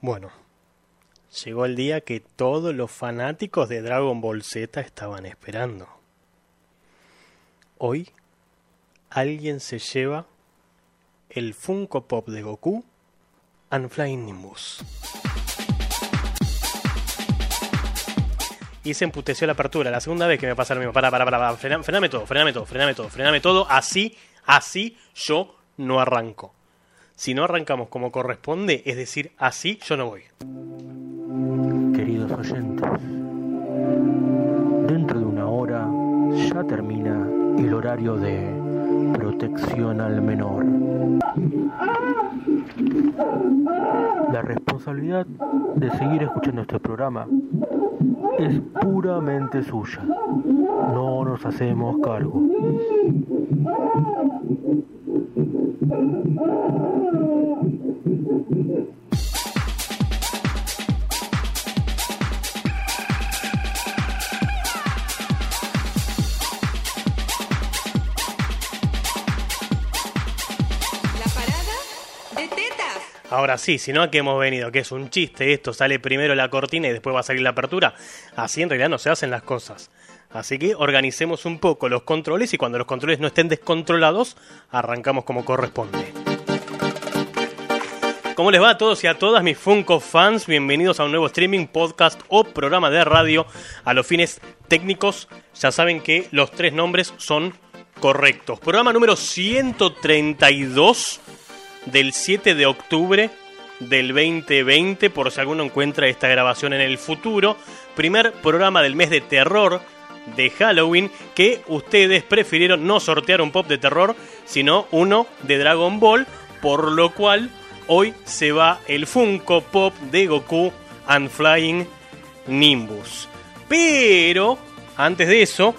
Bueno, llegó el día que todos los fanáticos de Dragon Ball Z estaban esperando. Hoy, alguien se lleva el Funko Pop de Goku and Flying Nimbus. Y se emputeció la apertura. La segunda vez que me pasa lo mismo. Para, para, para, para. Frena- Frename todo, frename todo, frename todo, frename todo. Así, así yo no arranco. Si no arrancamos como corresponde, es decir, así yo no voy. Queridos oyentes, dentro de una hora ya termina el horario de protección al menor. La responsabilidad de seguir escuchando este programa es puramente suya. No nos hacemos cargo. Ahora sí, si no a qué hemos venido, que es un chiste, esto sale primero la cortina y después va a salir la apertura. Así en realidad no se hacen las cosas. Así que organicemos un poco los controles y cuando los controles no estén descontrolados, arrancamos como corresponde. ¿Cómo les va a todos y a todas mis Funko fans? Bienvenidos a un nuevo streaming, podcast o programa de radio. A los fines técnicos, ya saben que los tres nombres son correctos. Programa número 132 del 7 de octubre del 2020, por si alguno encuentra esta grabación en el futuro. Primer programa del mes de terror de Halloween que ustedes prefirieron no sortear un pop de terror, sino uno de Dragon Ball, por lo cual hoy se va el Funko Pop de Goku and Flying Nimbus. Pero, antes de eso,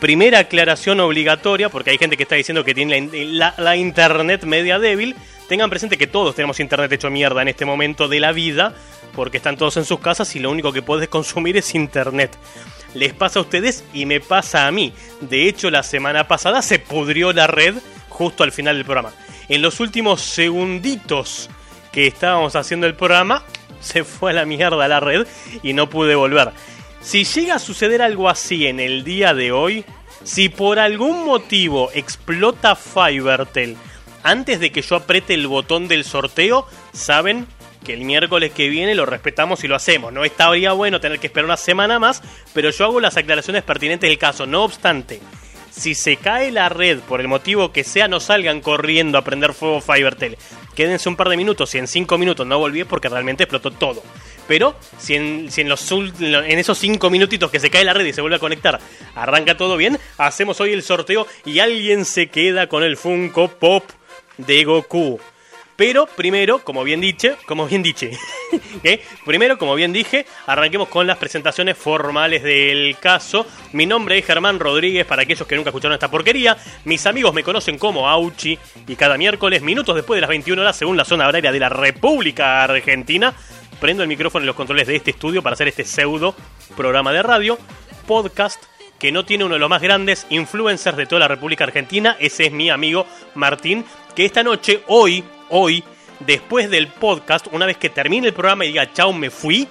primera aclaración obligatoria, porque hay gente que está diciendo que tiene la, la- la internet media débil. Tengan presente que todos tenemos internet hecho mierda en este momento de la vida, porque están todos en sus casas y lo único que puedes consumir es internet. Les pasa a ustedes y me pasa a mí. De hecho, la semana pasada se pudrió la red justo al final del programa. En los últimos segunditos que estábamos haciendo el programa, se fue a la mierda la red y no pude volver. Si llega a suceder algo así en el día de hoy, si por algún motivo explota Fivertel antes de que yo apriete el botón del sorteo, saben que el miércoles que viene lo respetamos y lo hacemos. No estaría bueno tener que esperar una semana más, pero yo hago las aclaraciones pertinentes del caso. No obstante, si se cae la red por el motivo que sea, no salgan corriendo a prender fuego Fivertel. Quédense un par de minutos. Si en cinco minutos no volví porque realmente explotó todo. Pero si en, si en esos cinco minutitos que se cae la red y se vuelve a conectar, arranca todo bien, hacemos hoy el sorteo y alguien se queda con el Funko Pop de Goku. Pero primero, como bien diche, como bien ¿eh? primero, como bien dije, arranquemos con las presentaciones formales del caso. Mi nombre es Germán Rodríguez, para aquellos que nunca escucharon esta porquería. Mis amigos me conocen como Auchi y cada miércoles, minutos después de las 21 horas, según la zona horaria de la República Argentina, prendo el micrófono y los controles de este estudio para hacer este pseudo programa de radio, podcast que no tiene uno de los más grandes influencers de toda la República Argentina, ese es mi amigo Martín, que esta noche, hoy, hoy, después del podcast, una vez que termine el programa y diga chao, me fui,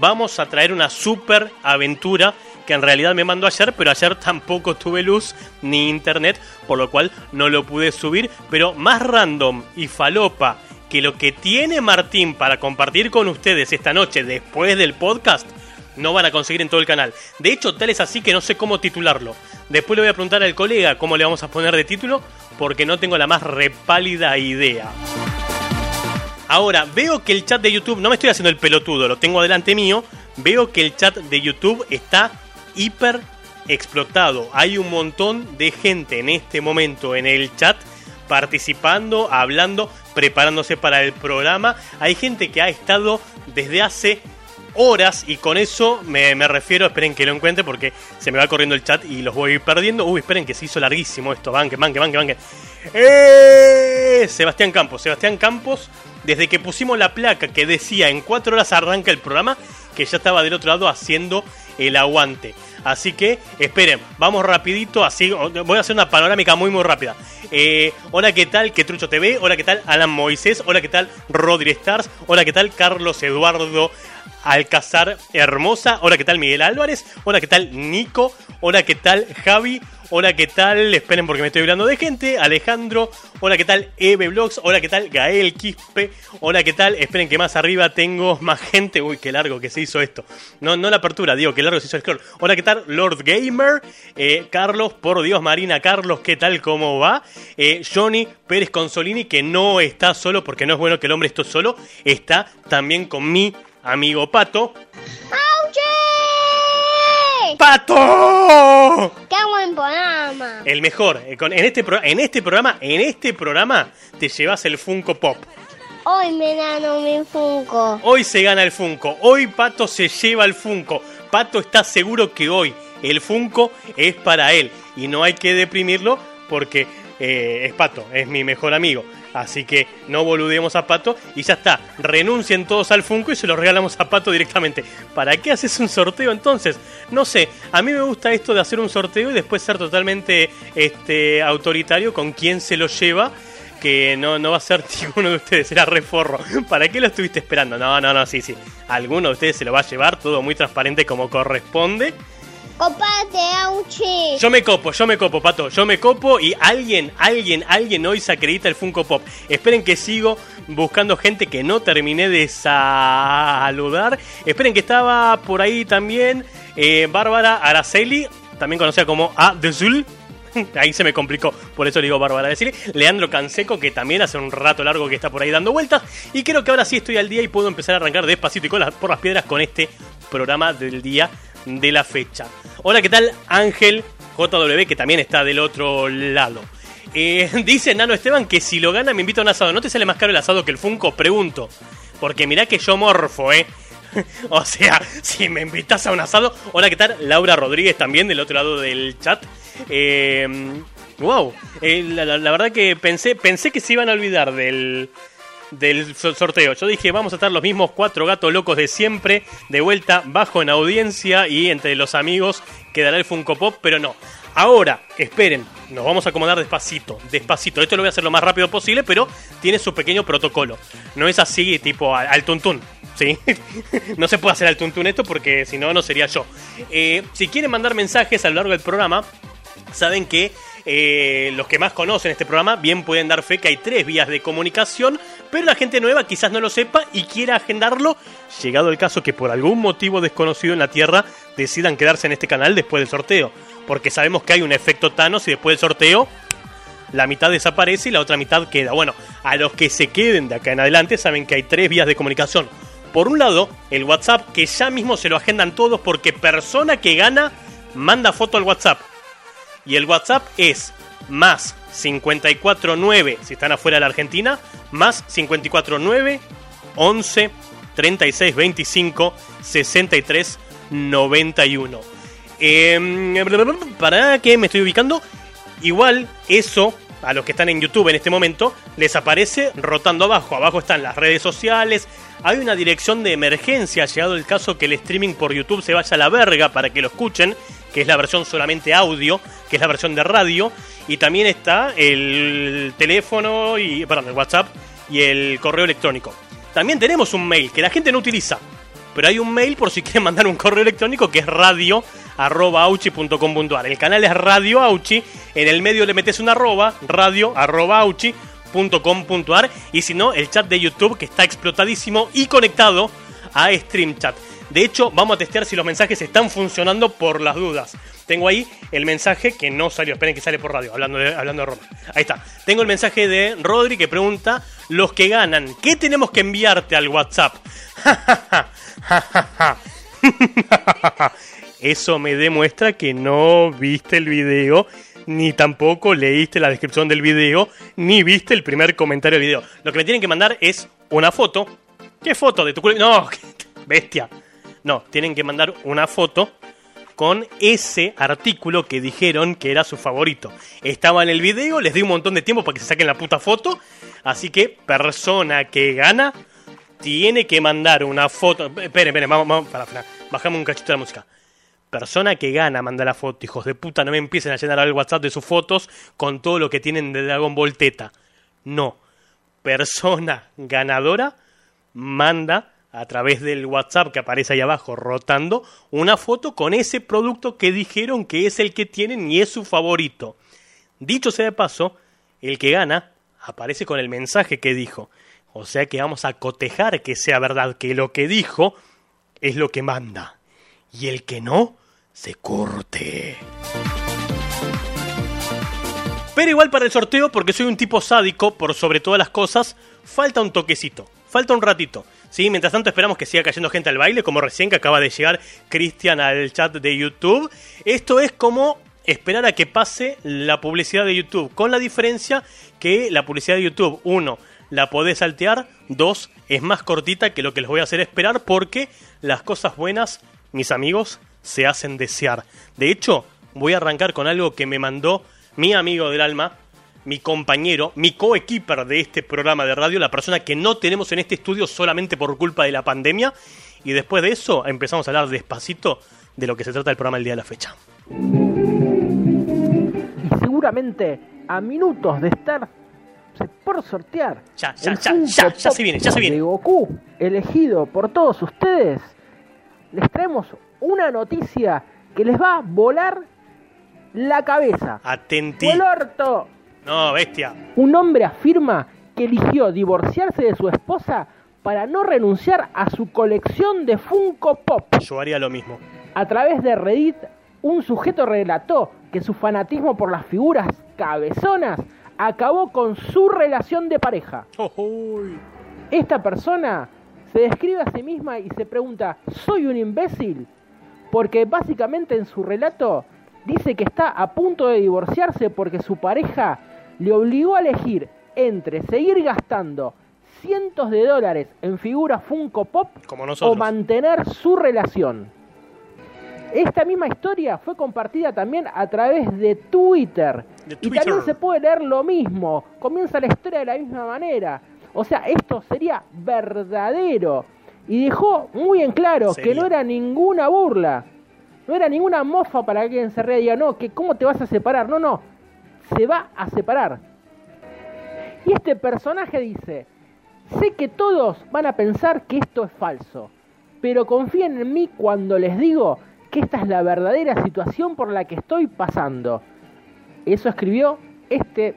vamos a traer una super aventura que en realidad me mandó ayer, pero ayer tampoco tuve luz ni internet, por lo cual no lo pude subir, pero más random y falopa que lo que tiene Martín para compartir con ustedes esta noche después del podcast, no van a conseguir en todo el canal. De hecho, tal es así que no sé cómo titularlo. Después le voy a preguntar al colega cómo le vamos a poner de título, porque no tengo la más repálida idea. Ahora, veo que el chat de YouTube, no me estoy haciendo el pelotudo, lo tengo delante mío, veo que el chat de YouTube está hiper explotado. Hay un montón de gente en este momento en el chat participando, hablando, preparándose para el programa. Hay gente que ha estado desde hace horas y con eso me, me refiero, esperen que lo encuentre porque se me va corriendo el chat y los voy perdiendo. Uy, esperen que se hizo larguísimo esto, banque, banque, banque, banque. ¡Eh! Sebastián Campos, Sebastián Campos, desde que pusimos la placa que decía en cuatro horas arranca el programa, que ya estaba del otro lado haciendo el aguante. Así que esperen, vamos rapidito, así voy a hacer una panorámica muy muy rápida. Eh, hola, ¿qué tal? Que Trucho TV. Hola, ¿qué tal? Alan Moisés. Hola, ¿qué tal? Rodri Stars. Hola, ¿qué tal? Carlos Eduardo Alcázar Hermosa. Hola, ¿qué tal? Miguel Álvarez. Hola, ¿qué tal? Nico. Hola, ¿qué tal? Javi. Hola, ¿qué tal? Esperen porque me estoy hablando de gente. Alejandro. Hola, ¿qué tal? Eve Blogs. Hola, ¿qué tal? Gael Quispe. Hola, ¿qué tal? Esperen que más arriba tengo más gente. Uy, qué largo que se hizo esto. No, no la apertura, digo, qué largo se hizo el scroll. Hola, ¿qué tal? Lord Gamer. Eh, Carlos, por Dios, Marina. Carlos, ¿qué tal? ¿Cómo va? Eh, Johnny Pérez Consolini, que no está solo porque no es bueno que el hombre esté solo. Está también con mi amigo Pato. ¡Pato! ¡Qué buen programa! El mejor. Eh, En este, pro- en este programa, en este programa, te llevas el Funko Pop. Hoy me dan mi Funko. Hoy se gana el Funko. Hoy Pato se lleva el Funko. Pato está seguro que hoy el Funko es para él. Y no hay que deprimirlo porque eh, es Pato, es mi mejor amigo. Así que no boludemos a Pato y ya está. Renuncien todos al Funko y se lo regalamos a Pato directamente. ¿Para qué haces un sorteo entonces? No sé, a mí me gusta esto de hacer un sorteo y después ser totalmente este, autoritario con quién se lo lleva que no, no va a ser ninguno de ustedes, era reforro. ¿Para qué lo estuviste esperando? No, no, no, sí, sí. Alguno de ustedes se lo va a llevar, todo muy transparente como corresponde. Copate, Auchi. Yo me copo, yo me copo, pato, yo me copo y alguien, alguien, alguien hoy se acredita el Funko Pop. Esperen que sigo buscando gente que no terminé de saludar. Esperen que estaba por ahí también eh, Bárbara Araceli, también conocida como A de Zul. Ahí se me complicó, por eso le digo Bárbara Araceli. Leandro Canseco, que también hace un rato largo que está por ahí dando vueltas. Y creo que ahora sí estoy al día y puedo empezar a arrancar despacito y con por las piedras con este programa del día de la fecha. Hola, ¿qué tal? Ángel JW, que también está del otro lado. Eh, dice Nano Esteban que si lo gana me invita a un asado. ¿No te sale más caro el asado que el Funko? Pregunto. Porque mirá que yo morfo, ¿eh? o sea, si me invitas a un asado. Hola, ¿qué tal? Laura Rodríguez también del otro lado del chat. Eh, wow. Eh, la, la- la verdad que pensé, pensé que se iban a olvidar del, del so- sorteo. Yo dije, vamos a estar los mismos cuatro gatos locos de siempre, de vuelta, bajo en audiencia y entre los amigos quedará el Funko Pop, pero no. Ahora, esperen, nos vamos a acomodar despacito, despacito. Esto lo voy a hacer lo más rápido posible, pero tiene su pequeño protocolo. No es así tipo al, al tuntún, ¿sí? no se puede hacer al tuntún esto porque si no, no sería yo. Eh, si quieren mandar mensajes a lo largo del programa, saben que eh, los que más conocen este programa bien pueden dar fe que hay tres vías de comunicación, pero la gente nueva quizás no lo sepa y quiera agendarlo, llegado el caso que por algún motivo desconocido en la Tierra decidan quedarse en este canal después del sorteo, porque sabemos que hay un efecto Thanos y después del sorteo la mitad desaparece y la otra mitad queda. Bueno, a los que se queden de acá en adelante saben que hay tres vías de comunicación. Por un lado, el WhatsApp, que ya mismo se lo agendan todos porque persona que gana manda foto al WhatsApp. Y el WhatsApp es más 549 si están afuera de la Argentina, más 549 11 36 25 63 91. Eh, para que me estoy ubicando, igual eso a los que están en YouTube en este momento les aparece rotando abajo. Abajo están las redes sociales. Hay una dirección de emergencia, llegado el caso que el streaming por YouTube se vaya a la verga para que lo escuchen, que es la versión solamente audio, que es la versión de radio. Y también está el teléfono y perdón, el WhatsApp y el correo electrónico. También tenemos un mail que la gente no utiliza. Pero hay un mail por si quieren mandar un correo electrónico que es radio arroba. El canal es Radio Auchi. En el medio le metes una arroba, radio arroba. Y si no, el chat de YouTube que está explotadísimo y conectado a StreamChat. De hecho, vamos a testear si los mensajes están funcionando por las dudas. Tengo ahí el mensaje que no salió. Esperen que sale por radio, hablando de, hablando de Roma. Ahí está. Tengo el mensaje de Rodri que pregunta: Los que ganan, ¿qué tenemos que enviarte al WhatsApp? Eso me demuestra que no viste el video, ni tampoco leíste la descripción del video, ni viste el primer comentario del video. Lo que me tienen que mandar es una foto. ¿Qué foto de tu culo? No, bestia. No, tienen que mandar una foto con ese artículo que dijeron que era su favorito. Estaba en el video, les di un montón de tiempo para que se saquen la puta foto. Así que persona que gana tiene que mandar una foto. Esperen, esperen, vamos, vamos, para, para. Bajamos un cachito de la música. Persona que gana manda la foto. Hijos de puta, no me empiecen a llenar el WhatsApp de sus fotos con todo lo que tienen de Dragon Ball Teta. No. Persona ganadora manda a través del WhatsApp que aparece ahí abajo rotando una foto con ese producto que dijeron que es el que tienen y es su favorito. Dicho sea de paso, el que gana aparece con el mensaje que dijo. O sea que vamos a cotejar que sea verdad que lo que dijo es lo que manda. Y el que no, se corte. Pero igual para el sorteo, porque soy un tipo sádico por sobre todas las cosas, falta un toquecito, falta un ratito. ¿Sí? Mientras tanto esperamos que siga cayendo gente al baile, como recién que acaba de llegar Cristian al chat de YouTube. Esto es como esperar a que pase la publicidad de YouTube, con la diferencia que la publicidad de YouTube, uno, la podés saltear, dos, es más cortita que lo que les voy a hacer esperar porque las cosas buenas, mis amigos, se hacen desear. De hecho, voy a arrancar con algo que me mandó mi amigo del alma, mi compañero, mi coequiper de este programa de radio, la persona que no tenemos en este estudio solamente por culpa de la pandemia. Y después de eso empezamos a hablar despacito de lo que se trata el programa el día de la fecha. Y seguramente a minutos de estar por sortear Ya, ya, el ya, ya, ya se viene, ya se viene. de Goku elegido por todos ustedes, les traemos una noticia que les va a volar la cabeza. Atentí. ¡O el orto! No, bestia. Un hombre afirma que eligió divorciarse de su esposa para no renunciar a su colección de Funko Pop. Yo haría lo mismo. A través de Reddit, un sujeto relató que su fanatismo por las figuras cabezonas acabó con su relación de pareja. Uy. Esta persona se describe a sí misma y se pregunta, ¿soy un imbécil? Porque básicamente en su relato dice que está a punto de divorciarse porque su pareja le obligó a elegir entre seguir gastando cientos de dólares en figuras Funko Pop Como o mantener su relación. Esta misma historia fue compartida también a través de Twitter. De Y también se puede leer lo mismo. Comienza la historia de la misma manera. O sea, esto sería verdadero. Y dejó muy en claro Sería. que no era ninguna burla. No era ninguna mofa para que alguien se ría y diga, no, que cómo te vas a separar. No, no. Se va a separar. Y este personaje dice, sé que todos van a pensar que esto es falso, pero confíen en mí cuando les digo que esta es la verdadera situación por la que estoy pasando. Eso escribió este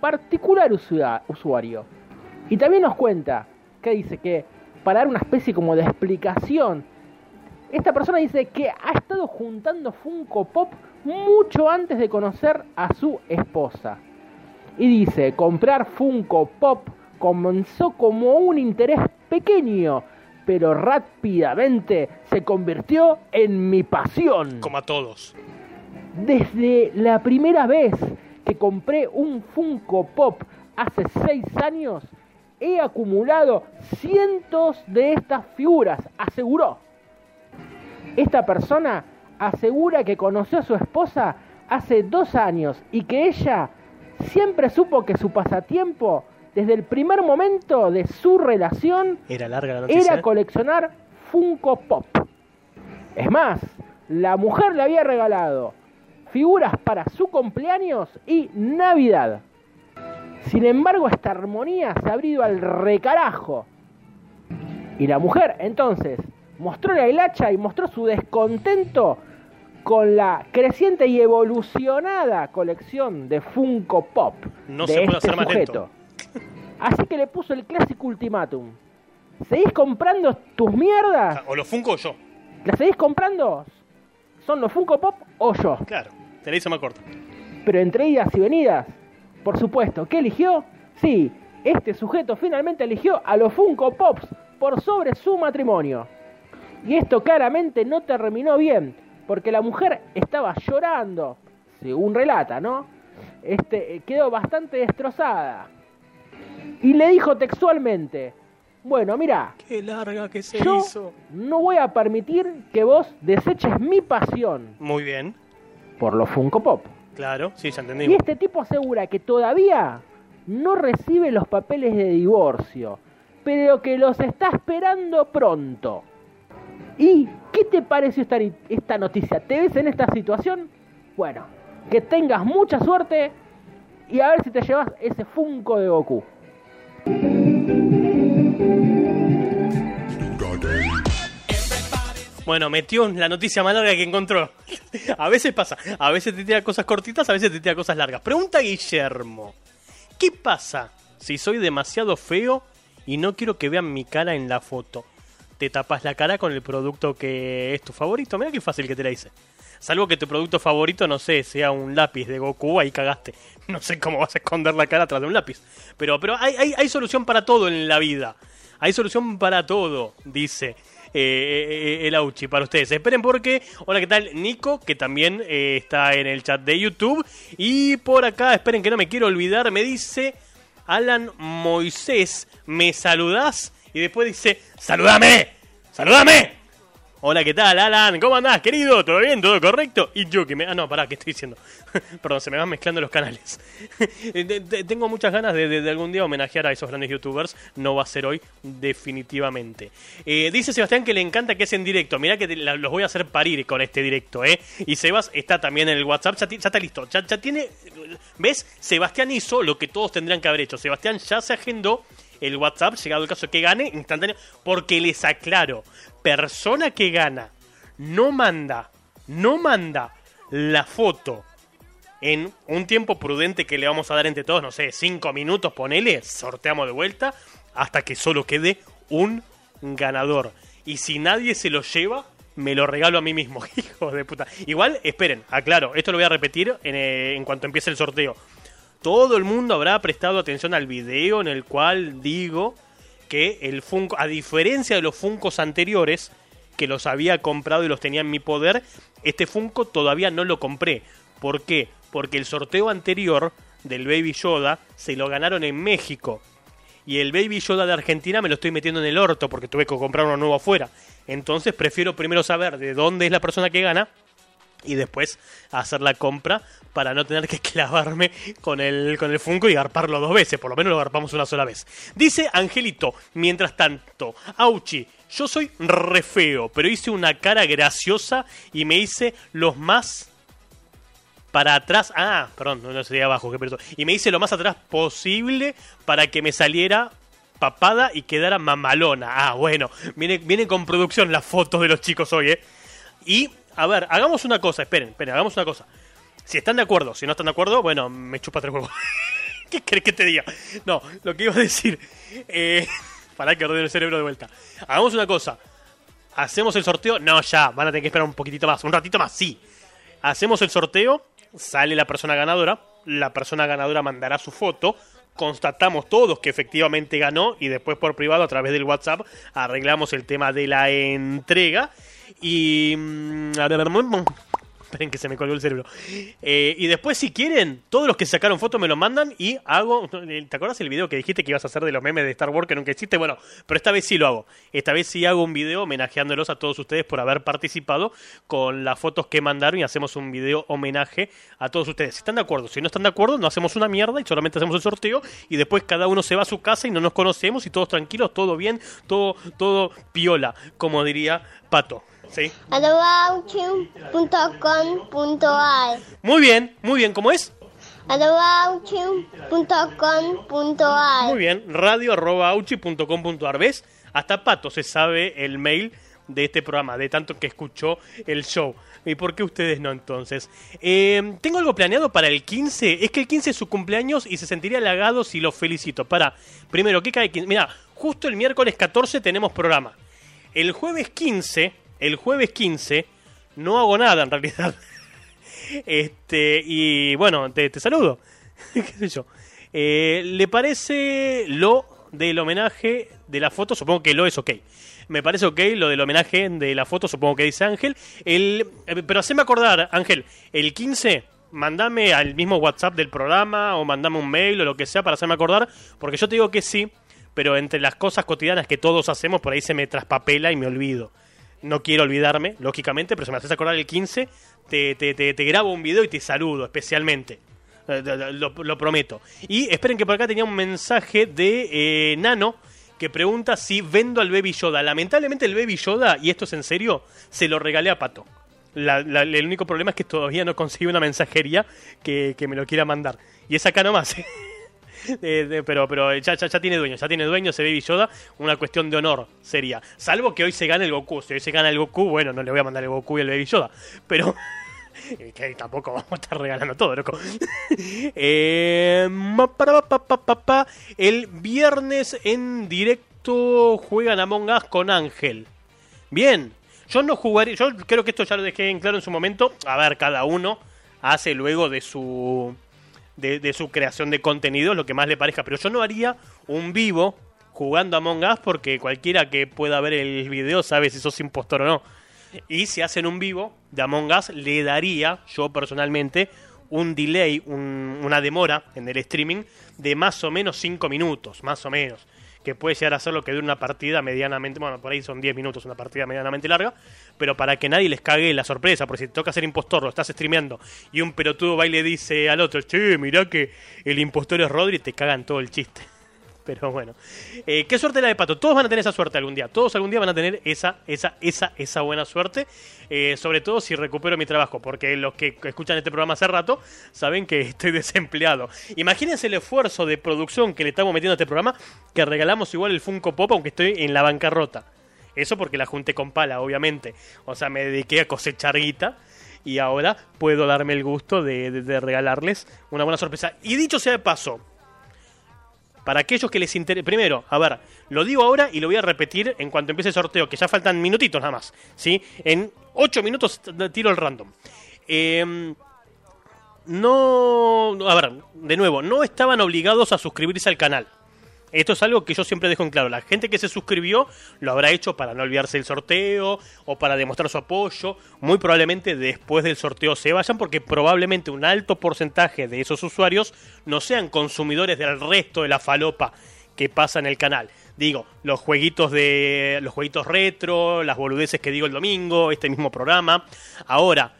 particular usua- usuario. Y también nos cuenta que dice que para dar una especie como de explicación, esta persona dice que ha estado juntando Funko Pop mucho antes de conocer a su esposa. Y dice, comprar Funko Pop comenzó como un interés pequeño, pero rápidamente se convirtió en mi pasión. Como a todos. Desde la primera vez que compré un Funko Pop hace seis años, he acumulado cientos de estas figuras, aseguró. Esta persona asegura que conoció a su esposa hace dos años y que ella siempre supo que su pasatiempo, desde el primer momento de su relación, Era larga la noticia. era ¿eh? coleccionar Funko Pop. Es más, la mujer le había regalado figuras para su cumpleaños y Navidad. Sin embargo, esta armonía se ha ido al recarajo. Y la mujer, entonces, mostró la hilacha y mostró su descontento con la creciente y evolucionada colección de Funko Pop No de se puede este hacer más sujeto. Así que le puso el clásico ultimátum. ¿Seguís comprando tus mierdas? O lo Funko o yo. ¿Las seguís comprando? ¿Son los Funko Pop o yo? Claro. Te la hice más corta. Pero entre idas y venidas, por supuesto, ¿qué eligió? Sí, este sujeto finalmente eligió a los Funko Pops por sobre su matrimonio. Y esto claramente no terminó bien, porque la mujer estaba llorando, según relata, ¿no? Este, eh, quedó bastante destrozada. Y le dijo textualmente, bueno, mira, Qué larga que se yo hizo. no voy a permitir que vos deseches mi pasión Muy bien. por los Funko Pop. Claro, sí, ya Y entendimos. este tipo asegura que todavía no recibe los papeles de divorcio, pero que los está esperando pronto. Y ¿Qué te pareció esta, esta noticia? ¿Te ves en esta situación? Bueno, que tengas mucha suerte y a ver si te llevas ese Funko de Goku. Bueno, metió la noticia más larga que encontró. A veces pasa. A veces te tira cosas cortitas, a veces te tira cosas largas. Pregunta Guillermo. ¿Qué pasa si soy demasiado feo y no quiero que vean mi cara en la foto? Te tapas la cara con el producto que es tu favorito. Mira qué fácil que te la hice. Salvo que tu producto favorito, no sé, sea un lápiz de Goku, ahí cagaste. No sé cómo vas a esconder la cara atrás de un lápiz. Pero, pero hay, hay, solución para todo en la vida. Hay solución para todo, dice eh, eh, el Auchi para ustedes. Esperen porque, hola, ¿qué tal? Nico, que también eh, está en el chat de YouTube. Y por acá, esperen que no me quiero olvidar, me dice Alan Moisés, ¿me saludás? Y después dice, ¡saludame! ¡Saludame! Hola, ¿qué tal, Alan? ¿Cómo andás, querido? ¿Todo bien? ¿Todo correcto? Y yo que me... Ah, no, pará, ¿qué estoy diciendo? Perdón, se me van mezclando los canales. De- Tengo muchas ganas de, de- algún día homenajear a esos grandes youtubers. No va a ser hoy, definitivamente. Eh, dice Sebastián que le encanta que es en directo. Mirá que los voy a hacer parir con este directo, ¿eh? Y Sebas está también en el WhatsApp. Ya, ya está listo. Ya, ya tiene... ¿Ves? Sebastián hizo lo que todos tendrían que haber hecho. Sebastián ya se agendó el WhatsApp, llegado el caso que gane, instantáneo, porque les aclaro, persona que gana no manda, no manda la foto en un tiempo prudente que le vamos a dar entre todos, no sé, cinco minutos, ponele, sorteamos de vuelta, hasta que solo quede un ganador. Y si nadie se lo lleva, me lo regalo a mí mismo, hijo de puta. Igual, esperen, aclaro, esto lo voy a repetir en, eh, en cuanto empiece el sorteo. Todo el mundo habrá prestado atención al video en el cual digo que el Funko, a diferencia de los Funcos anteriores, que los había comprado y los tenía en mi poder, este Funko todavía no lo compré. ¿Por qué? Porque el sorteo anterior del Baby Yoda se lo ganaron en México. Y el Baby Yoda de Argentina me lo estoy metiendo en el orto porque tuve que comprar uno nuevo afuera. Entonces prefiero primero saber de dónde es la persona que gana y después hacer la compra para no tener que clavarme con el, con el Funko y garparlo dos veces. Por lo menos lo garpamos una sola vez. Dice Angelito, mientras tanto, Auchi, yo soy re feo, pero hice una cara graciosa y me hice los más para atrás. Ah, perdón, no, sería abajo, qué pelotudo. Y me hice lo más atrás posible para que me saliera papada y quedara mamalona. Ah, bueno, viene, viene con producción las fotos de los chicos hoy, ¿eh? Y, a ver, hagamos una cosa, esperen, esperen, hagamos una cosa. Si están de acuerdo, si no están de acuerdo, bueno, me chupa tres huevos. ¿Qué crees que te diga? No, lo que iba a decir. Eh, para que ordene el cerebro de vuelta. Hagamos una cosa. ¿Hacemos el sorteo? No, ya, van a tener que esperar un poquitito más. Un ratito más, sí. Hacemos el sorteo, sale la persona ganadora, la persona ganadora mandará su foto, constatamos todos que efectivamente ganó y después por privado a través del WhatsApp arreglamos el tema de la entrega y... mm, a ver, Esperen que se me colgó el cerebro. Eh, y después, si quieren, todos los que sacaron fotos me lo mandan y hago. ¿Te acuerdas el video que dijiste que ibas a hacer de los memes de Star Wars que nunca hiciste? Bueno, pero esta vez sí lo hago. Esta vez sí hago un video homenajeándolos a todos ustedes por haber participado con las fotos que mandaron y hacemos un video homenaje a todos ustedes. Si están de acuerdo, si no están de acuerdo, no hacemos una mierda y solamente hacemos el sorteo y después cada uno se va a su casa y no nos conocemos y todos tranquilos, todo bien, todo, todo piola, como diría Pato. ¿Sí? Muy bien, muy bien, ¿cómo es? arrobauchi.com.ar Muy bien, radio.auchi.com.ar. ¿Ves? Hasta Pato se sabe el mail de este programa, de tanto que escuchó el show. ¿Y por qué ustedes no entonces? Eh, tengo algo planeado para el 15. Es que el 15 es su cumpleaños y se sentiría halagado si lo felicito. Para, primero, ¿qué cae 15? Mira, justo el miércoles 14 tenemos programa. El jueves 15, el jueves 15, no hago nada en realidad. Este, y bueno, te, te saludo. ¿Qué sé yo? Eh, ¿Le parece lo del homenaje de la foto? Supongo que lo es ok. Me parece ok lo del homenaje de la foto, supongo que dice Ángel. El, eh, pero haceme acordar, Ángel, el 15, mandame al mismo WhatsApp del programa o mandame un mail o lo que sea para hacerme acordar, porque yo te digo que sí, pero entre las cosas cotidianas que todos hacemos, por ahí se me traspapela y me olvido. No quiero olvidarme, lógicamente, pero si me haces acordar el 15, te, te, te, te grabo un video y te saludo especialmente. Eh, Lo, lo prometo. Y esperen que por acá tenía un mensaje de eh, Nano que pregunta si vendo al Baby Yoda. Lamentablemente el Baby Yoda, y esto es en serio, se lo regalé a Pato. La- la- el único problema es que todavía no conseguí una mensajería que, que me lo quiera mandar. Y es acá nomás. Eh, de- pero pero ya, ya, ya tiene dueño, ya tiene dueño ese Baby Yoda. Una cuestión de honor sería. Salvo que hoy se gane el Goku. Si hoy se gana el Goku, bueno, no le voy a mandar el Goku y el Baby Yoda. Pero eh, que tampoco vamos a estar regalando todo, loco. Eh, el viernes en directo juegan Among Us con Ángel. Bien, yo no jugaría, yo creo que esto ya lo dejé en claro en su momento. A ver, cada uno hace luego de su de, de su creación de contenido lo que más le parezca, pero yo no haría un vivo jugando Among Us porque cualquiera que pueda ver el video sabe si sos impostor o no. Y si hacen un vivo de Among Us, le daría, yo personalmente, un delay, un- una demora en el streaming de más o menos 5 minutos, más o menos. Que puede llegar a ser lo que dure una partida medianamente, bueno, por ahí son 10 minutos, una partida medianamente larga, pero para que nadie les cague la sorpresa, porque si te toca ser impostor, lo estás streameando, y un pelotudo va y le dice al otro, che, mirá que el impostor es Rodri, te cagan todo el chiste. Pero bueno, Eh, qué suerte la de Pato. Todos van a tener esa suerte algún día. Todos algún día van a tener esa, esa, esa, esa buena suerte. Eh, sobre todo si recupero mi trabajo, porque los que escuchan este programa hace rato saben que estoy desempleado. Imagínense el esfuerzo de producción que le estamos metiendo a este programa, que regalamos igual el Funko Pop, aunque estoy en la bancarrota. Eso porque la junté con pala, obviamente. O sea, me dediqué a cosechar guita. Y ahora puedo darme el gusto de, regalarles una buena sorpresa. Y dicho sea de paso, para aquellos que les interese. Primero, a ver, lo digo ahora y lo voy a repetir en cuanto empiece el sorteo, que ya faltan minutitos nada más. ¿sí? En 8 minutos tiro el random. Eh, no. A ver, de nuevo, no estaban obligados a suscribirse al canal. Esto es algo que yo siempre dejo en claro. La gente que se suscribió lo habrá hecho para no olvidarse del sorteo o para demostrar su apoyo. Muy probablemente después del sorteo se vayan porque probablemente un alto porcentaje de esos usuarios no sean consumidores del resto de la falopa que pasa en el canal. Digo, los jueguitos de los jueguitos retro, las boludeces que digo el domingo, este mismo programa. Ahora,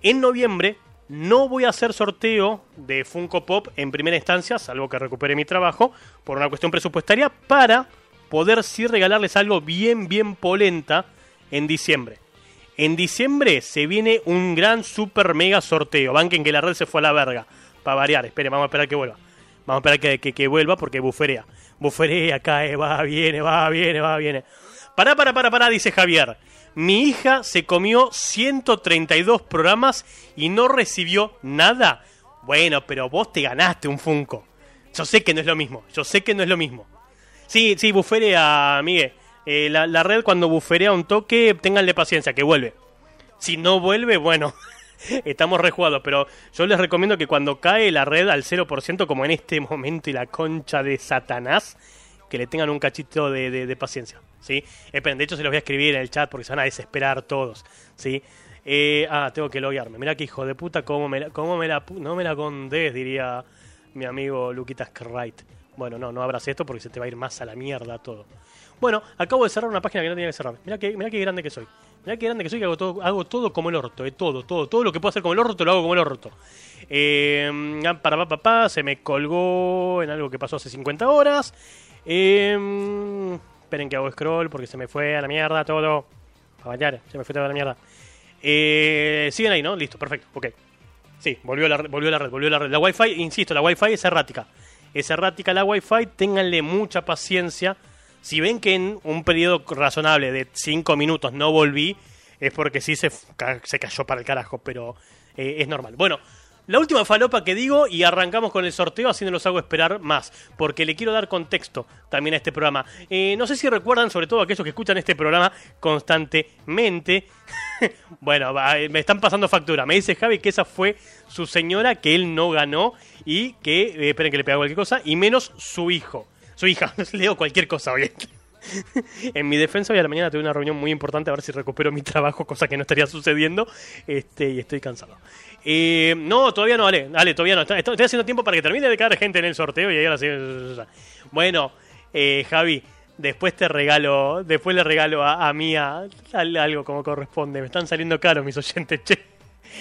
en noviembre no voy a hacer sorteo de Funko Pop en primera instancia, salvo que recupere mi trabajo, por una cuestión presupuestaria, para poder sí regalarles algo bien, bien polenta en diciembre. En diciembre se viene un gran super mega sorteo. Banquen que la red se fue a la verga. Para variar, esperen, vamos a esperar que vuelva. Vamos a esperar que, que- que vuelva porque buferea. Buferea, cae, va, viene, va, viene, va, viene. Pará, pará, pará, pará, dice Javier. Mi hija se comió 132 programas y no recibió nada. Bueno, pero vos te ganaste un Funko. Yo sé que no es lo mismo. Yo sé que no es lo mismo. Sí, sí, buferea, Miguel. Eh, la, red cuando buferea un toque, ténganle paciencia, que vuelve. Si no vuelve, bueno, estamos rejugados, pero yo les recomiendo que cuando cae la red al 0%, como en este momento y la concha de Satanás, que le tengan un cachito de, de- paciencia, ¿sí? Esperen, de hecho se los voy a escribir en el chat porque se van a desesperar todos, ¿sí? Eh, ah, tengo que loguearme. Mira que hijo de puta, cómo me la, cómo me la no me la condes, diría mi amigo Luquitas Wright. Bueno, no, no abras esto porque se te va a ir más a la mierda todo. Bueno, acabo de cerrar una página que no tenía que cerrar. Mira que, mira qué grande que soy. Mira qué grande que soy que hago todo, hago todo como el orto, eh, todo, todo, todo lo que puedo hacer como el orto lo hago como el orto. Eh, para pa, pa, pa, se me colgó en algo que pasó hace 50 horas. Eh, esperen que hago scroll porque se me fue a la mierda todo. A bañar, se me fue toda la mierda. Eh, siguen ahí, ¿no? Listo, perfecto, ok. Sí, volvió la, volvió la red, volvió la red. La Wi-Fi, insisto, la Wi-Fi es errática. Es errática la Wi-Fi, ténganle mucha paciencia. Si ven que en un periodo razonable de 5 minutos no volví, es porque sí se, se cayó para el carajo, pero eh, es normal. Bueno, la última falopa que digo y arrancamos con el sorteo, así no los hago esperar más, porque le quiero dar contexto también a este programa. Eh, no sé si recuerdan, sobre todo aquellos que escuchan este programa constantemente, bueno, eh, me están pasando factura. Me dice Javi que esa fue su señora, que él no ganó y que, eh, esperen que le pega cualquier cosa, y menos su hijo. Su hija, leo cualquier cosa hoy. en mi defensa, hoy a la mañana tuve una reunión muy importante a ver si recupero mi trabajo, cosa que no estaría sucediendo, este, y estoy cansado. Eh, no, todavía no, Ale, Ale, todavía no. Estoy, haciendo tiempo para que termine de caer gente en el sorteo y ahí ahora sí. Bueno, eh, Javi, después te regalo, después le regalo a, a Mía al- algo como corresponde. Me están saliendo caros mis oyentes, che.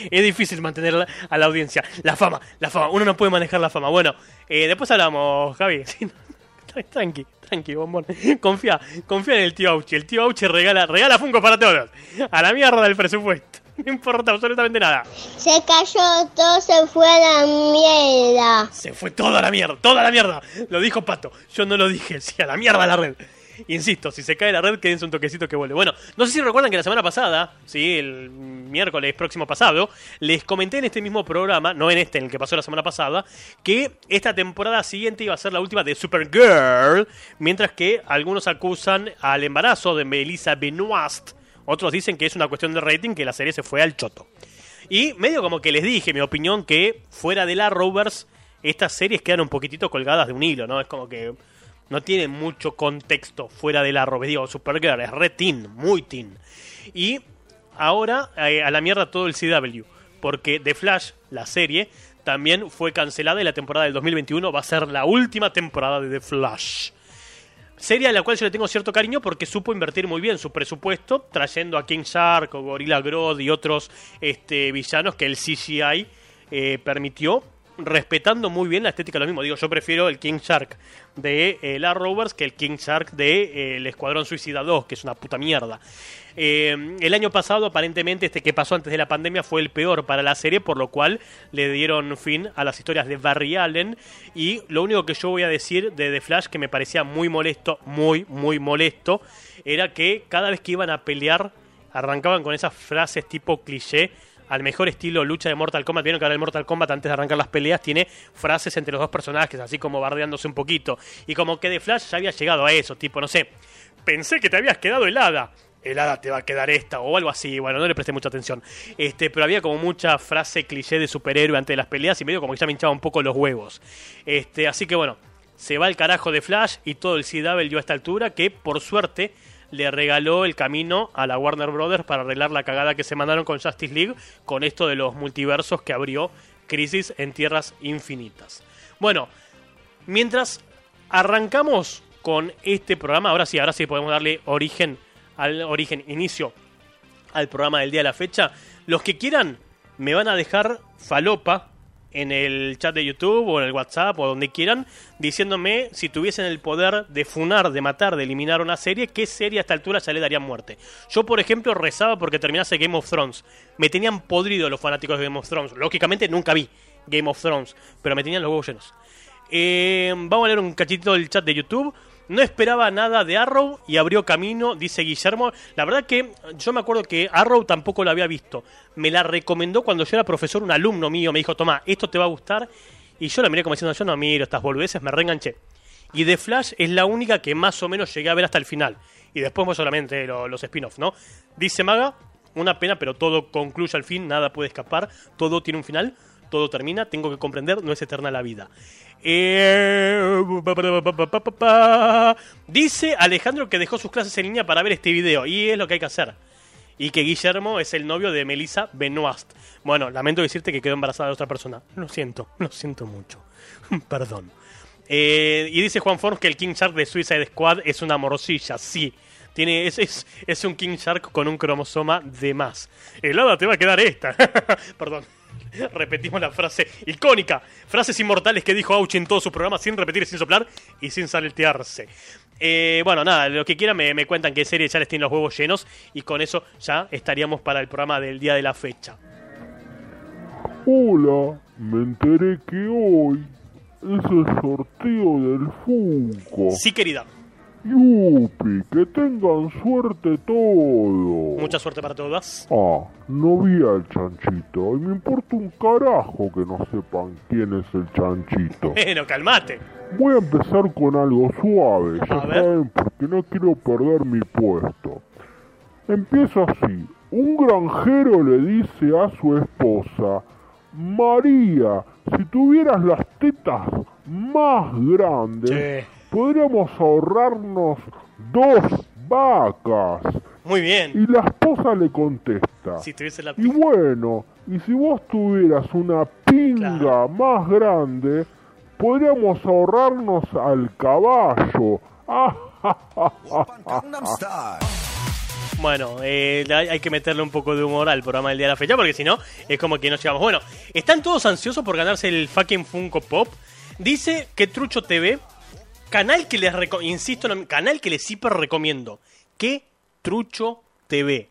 Es difícil mantener a la audiencia. La fama, la fama. Uno no puede manejar la fama. Bueno, eh, después hablamos, Javi. Tranqui, tranqui, bombón. Confía, confía en el tío Auchi. El tío Auchi regala, regala Funko para todos. A la mierda del presupuesto. No importa absolutamente nada. Se cayó, todo se fue a la mierda. Se fue toda la mierda, toda la mierda. Lo dijo Pato. Yo no lo dije. Sí, a la mierda la red. Insisto, si se cae la red, quédense un toquecito que vuelve. Bueno, no sé si recuerdan que la semana pasada, sí, el miércoles próximo pasado, les comenté en este mismo programa, no en este, en el que pasó la semana pasada, que esta temporada siguiente iba a ser la última de Supergirl, mientras que algunos acusan al embarazo de Melissa Benoist. Otros dicen que es una cuestión de rating, que la serie se fue al choto. Y medio como que les dije mi opinión que fuera de la Rovers, estas series quedan un poquitito colgadas de un hilo, ¿no? Es como que no tiene mucho contexto fuera de la Rovers. Digo, Supergirl es re teen, muy teen. Y ahora eh, a la mierda todo el CW, porque The Flash, la serie, también fue cancelada y la temporada del 2021 va a ser la última temporada de The Flash. Serie a la cual yo le tengo cierto cariño porque supo invertir muy bien su presupuesto, trayendo a King Shark o Gorilla Grodd y otros este, villanos que el CGI eh, permitió, respetando muy bien la estética lo mismo. Digo, yo prefiero el King Shark de eh, la Rovers que el King Shark de eh, el Escuadrón Suicida 2, que es una puta mierda. Eh, el año pasado, aparentemente, este que pasó antes de la pandemia fue el peor para la serie, por lo cual le dieron fin a las historias de Barry Allen. Y lo único que yo voy a decir de The Flash, que me parecía muy molesto, muy, muy molesto, era que cada vez que iban a pelear, arrancaban con esas frases tipo cliché. Al mejor estilo lucha de Mortal Kombat. Vieron que ahora el Mortal Kombat, antes de arrancar las peleas, tiene frases entre los dos personajes, así como bardeándose un poquito. Y como que The Flash ya había llegado a eso, tipo, no sé, pensé que te habías quedado helada helada te va a quedar esta o algo así. Bueno, no le presté mucha atención. Este, pero había como mucha frase cliché de superhéroe antes de las peleas y medio como que ya me hinchaba un poco los huevos. Este, así que bueno, se va el carajo de Flash y todo el CW a esta altura que por suerte le regaló el camino a la Warner Brothers para arreglar la cagada que se mandaron con Justice League con esto de los multiversos que abrió Crisis en Tierras Infinitas. Bueno, mientras arrancamos con este programa, ahora sí, ahora sí podemos darle origen al origen, inicio al programa del día de la fecha. Los que quieran me van a dejar falopa en el chat de YouTube o en el WhatsApp o donde quieran, diciéndome si tuviesen el poder de funar, de matar, de eliminar una serie, qué serie a esta altura ya le darían muerte. Yo, por ejemplo, rezaba porque terminase Game of Thrones. Me tenían podrido los fanáticos de Game of Thrones. Lógicamente nunca vi Game of Thrones, pero me tenían los huevos llenos. Eh, vamos a leer un cachito del chat de YouTube. No esperaba nada de Arrow y abrió camino, dice Guillermo. La verdad que yo me acuerdo que Arrow tampoco lo había visto. Me la recomendó cuando yo era profesor, un alumno mío me dijo, toma, esto te va a gustar. Y yo la miré como diciendo, yo no miro estas boludeces, me reenganché. Y The Flash es la única que más o menos llegué a ver hasta el final. Y después pues solamente lo- los spin-offs, ¿no? Dice Maga, una pena, pero todo concluye al fin, nada puede escapar, todo tiene un final, todo termina, tengo que comprender, no es eterna la vida. Eh. Dice Alejandro que dejó sus clases en línea para ver este video, y es lo que hay que hacer. Y que Guillermo es el novio de Melissa Benoist. Bueno, lamento decirte que quedó embarazada de otra persona. Lo siento, lo siento mucho. Perdón. Eh, y dice Juan Forms que el King Shark de Suicide Squad es una morcilla, sí. Tiene, es, es, es un King Shark con un cromosoma de más. Helada te va a quedar esta. Perdón. Repetimos la frase icónica. Frases inmortales que dijo Auchi en todos sus programas sin repetir sin soplar y sin saltearse. Eh, bueno, nada, lo que quieran me, me cuentan qué serie ya les tienen los huevos llenos y con eso ya estaríamos para el programa del día de la fecha. Hola, me enteré que hoy es el sorteo del Funko. Sí, querida. Yupi, que tengan suerte todos. Mucha suerte para todas. Ah, no vi al chanchito y me importa un carajo que no sepan quién es el chanchito. Bueno, calmate. Voy a empezar con algo suave, ya A ver. saben, porque no quiero perder mi puesto. Empiezo así. Un granjero le dice a su esposa, María, si tuvieras las tetas más grandes. Podríamos ahorrarnos dos vacas. Muy bien. Y la esposa le contesta, Si tuviese la y bueno, y si vos tuvieras una pinga Claro. más grande, podríamos ahorrarnos al caballo. Ah, Bueno, eh, hay que meterle un poco de humor al programa del día de la fecha porque si no, es como que no llegamos. Bueno, están todos ansiosos por ganarse el fucking Funko Pop. Dice que Trucho TV Canal que les insisto, canal que les hiper recomiendo. Que Trucho TV.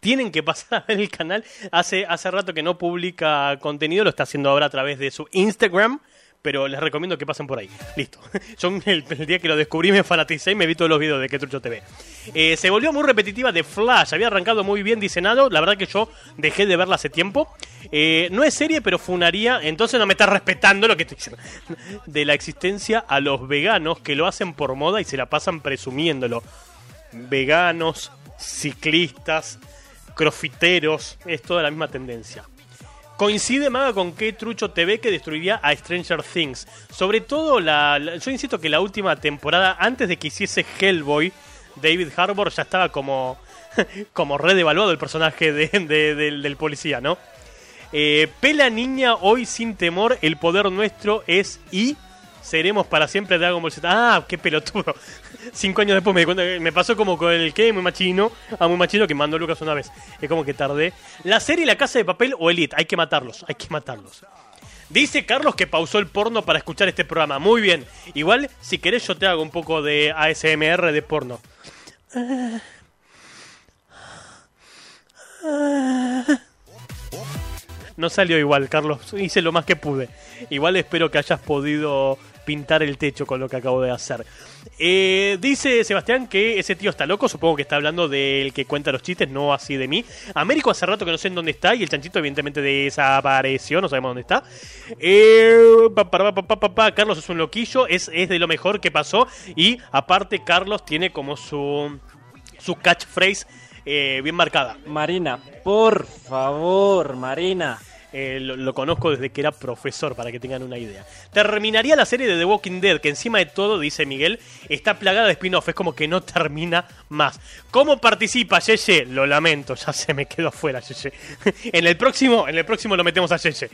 Tienen que pasar a ver el canal. Hace, hace rato que no publica contenido, lo está haciendo ahora a través de su Instagram. Pero les recomiendo que pasen por ahí. Listo. Yo el, día que lo descubrí me fanaticé y me vi todos los videos de Que Trucho TV. Eh, se volvió muy repetitiva de Flash. Había arrancado muy bien diseñado. La verdad que yo dejé de verla hace tiempo. Eh, no es serie, pero funaría. Entonces no me está respetando lo que estoy diciendo. De la existencia a los veganos que lo hacen por moda y se la pasan presumiéndolo. Veganos, ciclistas, crofiteros. Es toda la misma tendencia. Coincide Maga con que Trucho TV que destruiría a Stranger Things. Sobre todo, la, yo insisto que la última temporada, antes de que hiciese Hellboy, David Harbour ya estaba como, como redevaluado el personaje de- del, del policía, ¿no? Eh, Pela niña, hoy sin temor, el poder nuestro es y seremos para siempre Dragon Ball Z. Ah, qué pelotudo. Cinco años después me di cuenta que me pasó como con el que muy machino, a muy machino que mandó Lucas una vez. Es como que tardé. La serie La Casa de Papel o Elite, hay que matarlos, hay que matarlos. Dice Carlos que pausó el porno para escuchar este programa. Muy bien. Igual, si querés, yo te hago un poco de ASMR de porno. No salió igual, Carlos. Hice lo más que pude. Igual espero que hayas podido pintar el techo con lo que acabo de hacer. Eh, dice Sebastián que ese tío está loco. Supongo que está hablando del que cuenta los chistes, no así de mí. Américo hace rato que no sé en dónde está. Y el chanchito, evidentemente, desapareció. No sabemos dónde está. Eh, pa, pa, pa. Carlos es un loquillo. Es, es de lo mejor que pasó. Y aparte, Carlos tiene como su, su catchphrase eh, bien marcada. Marina, por favor, Marina. Eh, lo, conozco desde que era profesor, para que tengan una idea. Terminaría la serie de The Walking Dead, que encima de todo, dice Miguel, está plagada de spin-off. Es como que no termina más. ¿Cómo participa Yeye? Lo lamento, ya se me quedó afuera Yeye. en el próximo, en el próximo lo metemos a Yeye.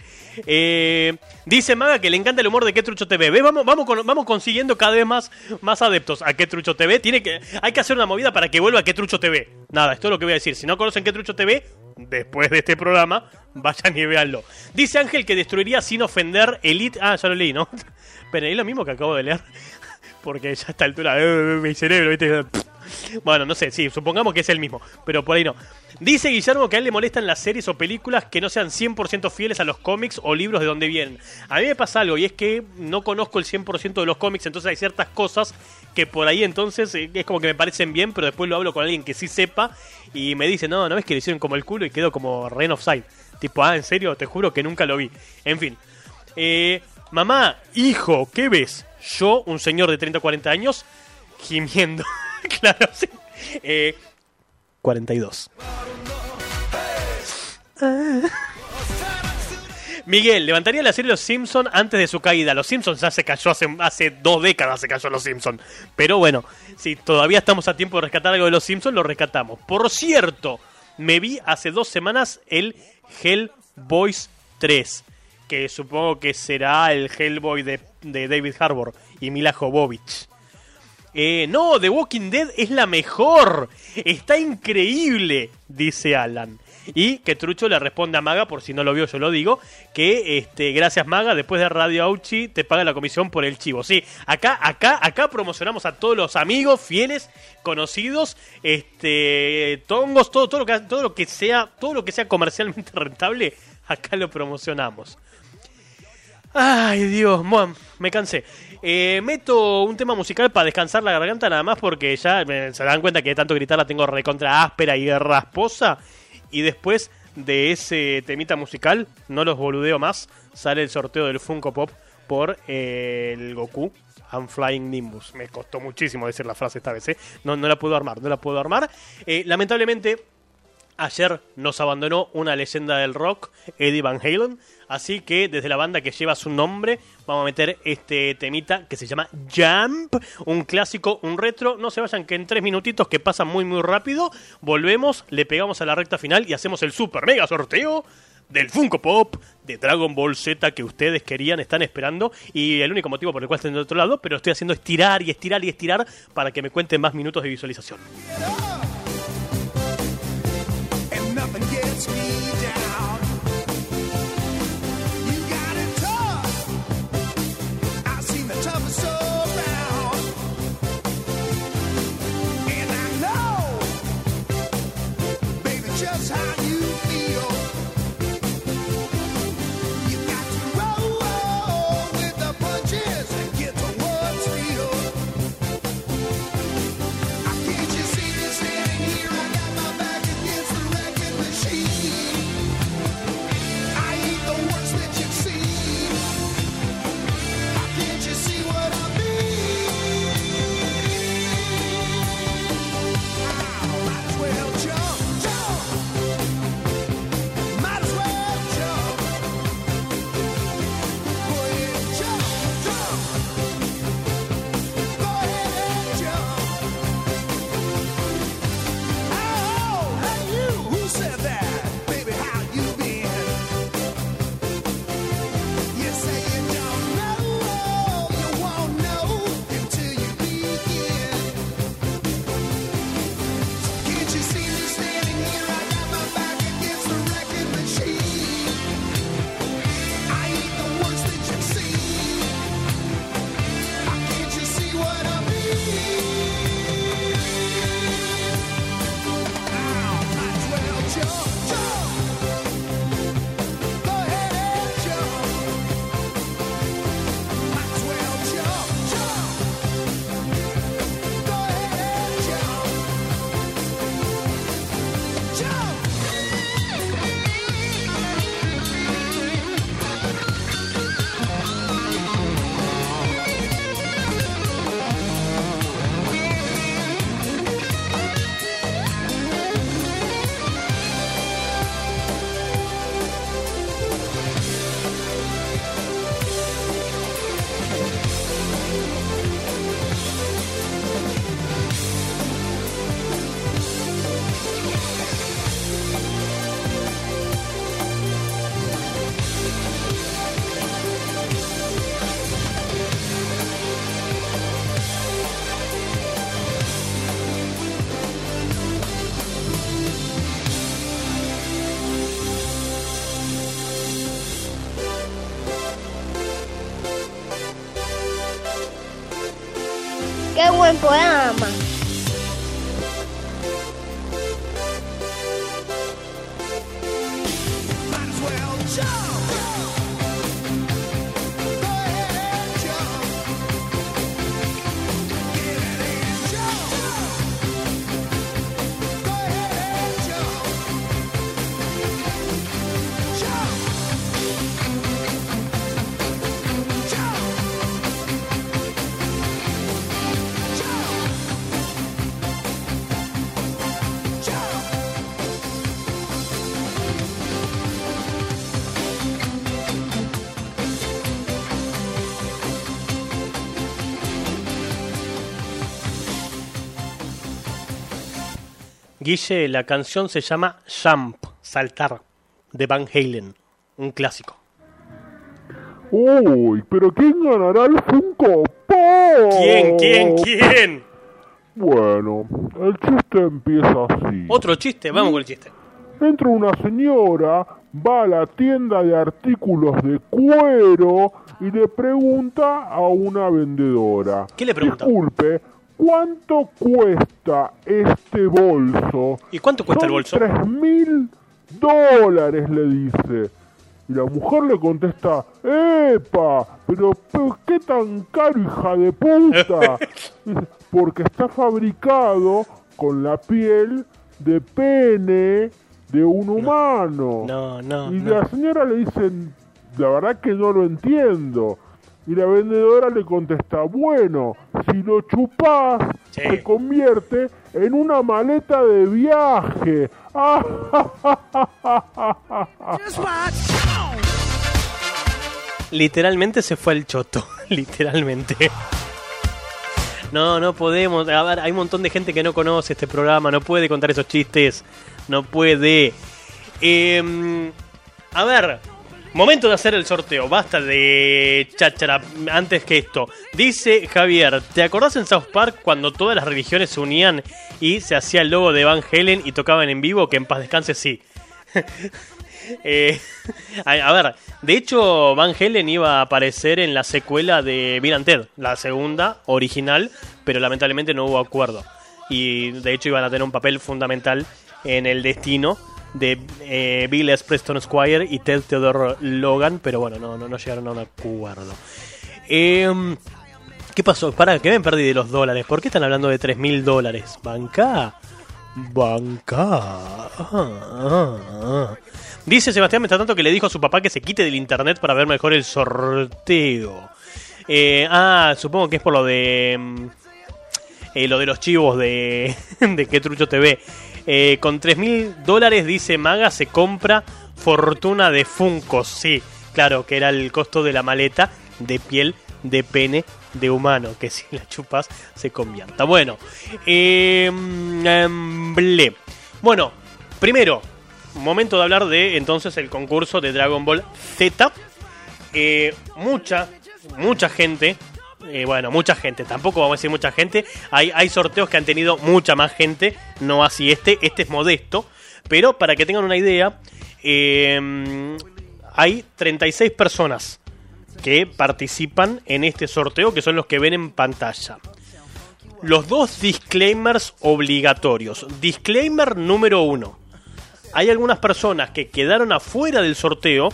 Eh, dice Maga que le encanta el humor de Que Trucho TV. Vamos, vamos, con- vamos consiguiendo cada vez más, más adeptos a Que Trucho TV. Tiene que, hay que hacer una movida para que vuelva a Que Trucho TV. Nada, esto es lo que voy a decir. Si no conocen Que Trucho TV, después de este programa, vayan y véanlo. Dice Ángel que destruiría sin ofender Elite. Ah, ya lo leí, ¿no? Pero es lo mismo que acabo de leer. Porque ya a esta altura, eh, mi cerebro, ¿viste? Bueno, no sé, sí, supongamos que es el mismo, pero por ahí no. Dice Guillermo que a él le molestan las series o películas que no sean 100% fieles a los cómics o libros de donde vienen. A mí me pasa algo y es que no conozco el 100% de los cómics, entonces hay ciertas cosas que por ahí entonces eh, es como que me parecen bien, pero después lo hablo con alguien que sí sepa y me dice, no, no ves que le hicieron como el culo y quedó como Rain of. Tipo, ah, en serio, te juro que nunca lo vi. En fin. Eh, mamá, hijo, ¿qué ves? Yo, un señor de 30 o 40 años, gimiendo. claro, sí. Eh, 42. Miguel, levantaría la serie Los Simpson antes de su caída. Los Simpsons ya se cayó hace, hace dos décadas, se cayó Los Simpson. Pero bueno, si todavía estamos a tiempo de rescatar algo de Los Simpsons, lo rescatamos. Por cierto, me vi hace dos semanas el Hellboys 3. Que supongo que será el Hellboy de, de David Harbour y Mila Jovovich. Eh, no, The Walking Dead es la mejor. Está increíble, dice Alan. Y que Trucho le responde a Maga, por si no lo vio, yo lo digo, que este, gracias Maga, después de Radio Auchi te paga la comisión por el chivo. Sí, acá, acá, acá promocionamos a todos los amigos, fieles, conocidos, este, tongos, todo, todo lo que todo lo que sea, todo lo que sea comercialmente rentable, acá lo promocionamos. Ay, Dios, me cansé. Eh, meto un tema musical para descansar la garganta nada más porque ya eh, se dan cuenta que de tanto gritar la tengo recontra áspera y rasposa. Y después de ese temita musical, no los boludeo más, sale el sorteo del Funko Pop por eh, el Goku I'm Flying Nimbus. Me costó muchísimo decir la frase esta vez, ¿eh? No, no la puedo armar, no la puedo armar. Eh, lamentablemente, Ayer nos abandonó una leyenda del rock, Eddie Van Halen, así que desde la banda que lleva su nombre vamos a meter este temita que se llama Jump, un clásico, un retro, no se vayan que en tres minutitos que pasan muy muy rápido, volvemos, le pegamos a la recta final y hacemos el super mega sorteo del Funko Pop de Dragon Ball Z que ustedes querían, están esperando. Y el único motivo por el cual estén del otro lado, pero estoy haciendo estirar y estirar y estirar para que me cuenten más minutos de visualización. just how you Guille, la canción se llama Jump, saltar, de Van Halen, un clásico. Uy, pero ¿quién ganará el Funko Pop? ¿Quién, quién, quién? Bueno, el chiste empieza así. Otro chiste, vamos con el chiste. Entra una señora, va a la tienda de artículos de cuero y le pregunta a una vendedora. ¿Qué le pregunta? Disculpe, ¿cuánto cuesta este bolso? ¿Y cuánto cuesta el bolso? Tres mil dólares, le dice. Y la mujer le contesta, ¡Epa! Pero, pero ¿qué tan caro, hija de puta? Porque está fabricado con la piel de pene de un humano. No, no, Y no. la señora le dice, la verdad que no lo entiendo. Y la vendedora le contesta, bueno, si lo chupás, Sí. se convierte en una maleta de viaje. Literalmente se fue al choto. Literalmente. No, no podemos. A ver, hay un montón de gente que no conoce este programa, no puede contar esos chistes. No puede. Em, a ver, momento de hacer el sorteo. Basta de cháchara antes que esto. Dice Javier, ¿te acordás en South Park cuando todas las religiones se unían y se hacía el logo de Van Halen y tocaban en vivo? Que en paz descanse, sí. Eh, a, ver, de hecho Van Halen iba a aparecer en la secuela de Bill and Ted, la segunda original, pero lamentablemente no hubo acuerdo. Y de hecho iban a tener un papel fundamental en el destino de eh, Bill. Preston Squire y Ted Theodore Logan, pero bueno, no, no, no llegaron a un acuerdo. Em, ¿Qué pasó? Para, que me perdí de los dólares. ¿Por qué están hablando de 3 mil dólares? ¿Banca? Banca. Dice Sebastián, mientras tanto, que le dijo a su papá que se quite del internet para ver mejor el sorteo. Eh, ah, supongo que es por lo de. mm, eh, lo de los chivos de, de Que Trucho TV. Eh, con 3 mil dólares, dice Maga, se compra fortuna de Funcos. Sí, claro, que era el costo de la maleta de piel de pene de humano, que si la chupas se convierta. Bueno, eh, bueno, primero, momento de hablar de entonces el concurso de Dragon Ball Z. Eh, mucha, mucha gente, eh, bueno, mucha gente, tampoco vamos a decir mucha gente. Hay, hay sorteos que han tenido mucha más gente, no así este, este es modesto. Pero para que tengan una idea, eh, hay 36 personas que participan en este sorteo, que son los que ven en pantalla. Los dos disclaimers obligatorios. Disclaimer número uno. Hay algunas personas que quedaron afuera del sorteo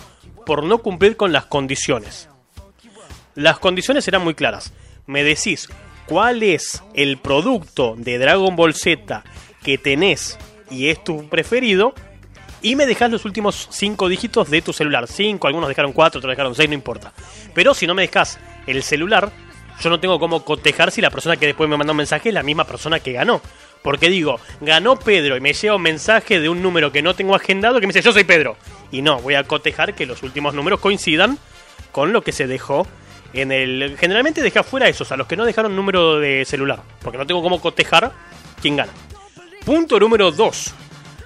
por no cumplir con las condiciones. Las condiciones eran muy claras. Me decís cuál es el producto de Dragon Ball Z que tenés y es tu preferido. Y me dejás los últimos 5 dígitos de tu celular. 5, algunos dejaron 4, otros dejaron 6, no importa. Pero si no me dejás el celular, yo no tengo cómo cotejar si la persona que después me manda un mensaje es la misma persona que ganó. Porque digo, ganó Pedro y me llega un mensaje de un número que no tengo agendado que me dice yo soy Pedro. Y no, voy a cotejar que los últimos números coincidan con lo que se dejó en el... Generalmente dejé afuera esos, a los que no dejaron número de celular. Porque no tengo cómo cotejar quién gana. Punto número 2.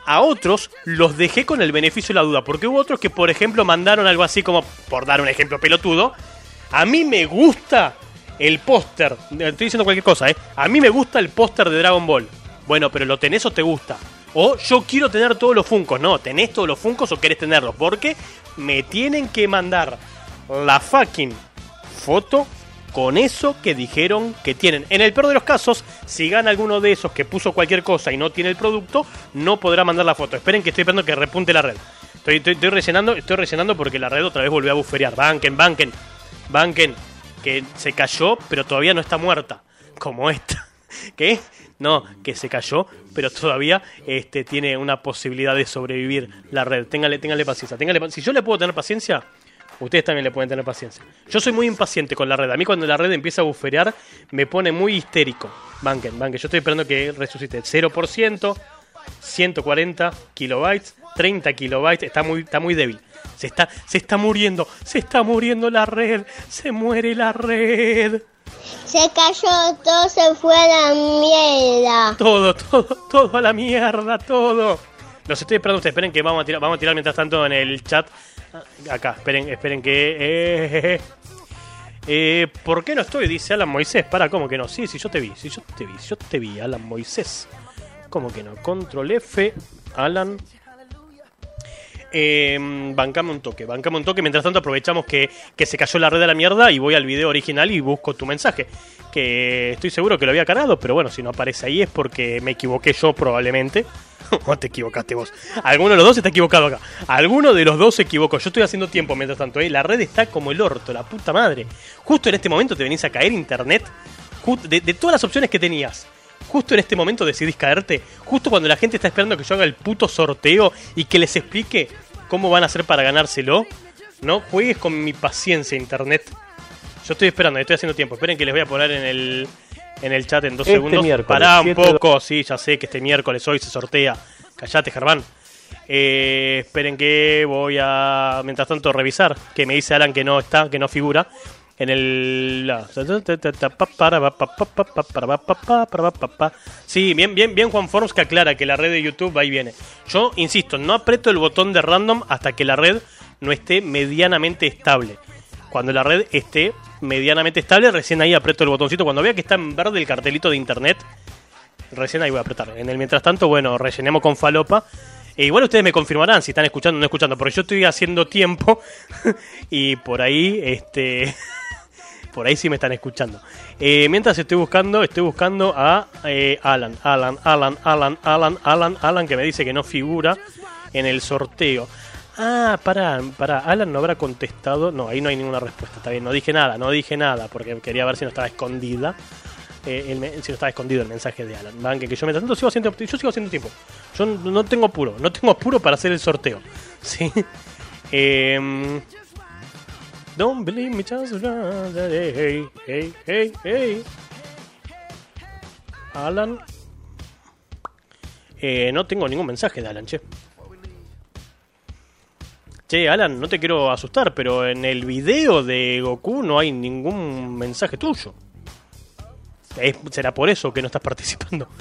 A otros los dejé con el beneficio de la duda. Porque hubo otros que, por ejemplo, mandaron algo así como, por dar un ejemplo pelotudo, a mí me gusta el póster. Estoy diciendo cualquier cosa, ¿eh? A mí me gusta el póster de Dragon Ball. Bueno, pero ¿lo tenés o te gusta? O yo quiero tener todos los Funcos. No, ¿tenés todos los Funcos o querés tenerlos? Porque me tienen que mandar la fucking foto con eso que dijeron que tienen. En el peor de los casos, si gana alguno de esos que puso cualquier cosa y no tiene el producto, no podrá mandar la foto. Esperen que estoy esperando que repunte la red. Estoy, estoy, rellenando, estoy rellenando porque la red otra vez volvió a buferiar. Banken, banken, banken. Que se cayó, pero todavía no está muerta. Como esta. ¿Qué? No, que se cayó, pero todavía este, tiene una posibilidad de sobrevivir la red. Téngale, téngale paciencia. Téngale, pa- si yo le puedo tener paciencia, ustedes también le pueden tener paciencia. Yo soy muy impaciente con la red. A mí cuando la red empieza a buferear, me pone muy histérico. Banken, banken. Yo estoy esperando que resucite 0%, 140 kilobytes, 30 kilobytes. Está muy, está muy débil. Se está, se está muriendo, se está muriendo la red, se muere la red. Se cayó, todo se fue a la mierda. Todo, todo, todo a la mierda, todo. Los estoy esperando ustedes. Esperen que vamos a tirar, vamos a tirar mientras tanto en el chat. Ah, Acá, esperen, esperen que. Eh, eh, ¿Por qué no estoy? Dice Alan Moisés. Para, ¿cómo que no? Sí, sí, yo te vi. Sí, yo te vi. Yo te vi, Alan Moisés. ¿Cómo que no? Control F, Alan. Eh, bancame un toque, bancame un toque. Mientras tanto, aprovechamos que, que se cayó la red de la mierda y voy al video original y busco tu mensaje. Que estoy seguro que lo había cargado, pero bueno, si no aparece ahí es porque me equivoqué yo probablemente. o te equivocaste vos. Alguno de los dos está equivocado acá. Alguno de los dos se equivocó. Yo estoy haciendo tiempo mientras tanto. ¿eh? La red está como el orto, la puta madre. Justo en este momento te venís a caer internet. De, de todas las opciones que tenías. Justo en este momento decidís caerte. Justo cuando la gente está esperando que yo haga el puto sorteo y que les explique cómo van a hacer para ganárselo. No juegues con mi paciencia, internet. Yo estoy esperando, estoy haciendo tiempo. Esperen que les voy a poner en el, en el chat en dos Este segundos. miércoles, Pará un 7 de- poco, sí, ya sé que este miércoles hoy se sortea. Callate, Germán. Eh, esperen que voy a, mientras tanto, revisar. Que me dice Alan que no está, que no figura. En el... Sí, bien, bien, bien Juan Forms que aclara que la red de YouTube va y viene. Yo, insisto, no aprieto el botón de random hasta que la red no esté medianamente estable. Cuando la red esté medianamente estable, recién ahí aprieto el botoncito. Cuando vea que está en verde el cartelito de internet, recién ahí voy a apretar. En el mientras tanto, bueno, rellenemos con falopa. E igual ustedes me confirmarán si están escuchando o no escuchando, porque yo estoy haciendo tiempo y por ahí, este, por ahí sí me están escuchando. Eh, mientras estoy buscando, estoy buscando a eh, Alan, Alan, Alan, Alan, Alan, Alan, Alan, que me dice que no figura en el sorteo. Ah, pará, pará. Alan no habrá contestado. No, ahí no hay ninguna respuesta. Está bien, no dije nada, no dije nada porque quería ver si no estaba escondida. eh, el si no estaba escondido el mensaje de Alan. Banque, que yo mientras tanto sigo haciendo, yo sigo haciendo tiempo. Yo no tengo apuro, no tengo apuro para hacer el sorteo. ¿Sí? Em, don't believe me, run, hey, hey, hey, hey. Alan. Eh, no tengo ningún mensaje de Alan, che. Che, Alan, no te quiero asustar, pero en el video de Goku no hay ningún mensaje tuyo. Será por eso que no estás participando.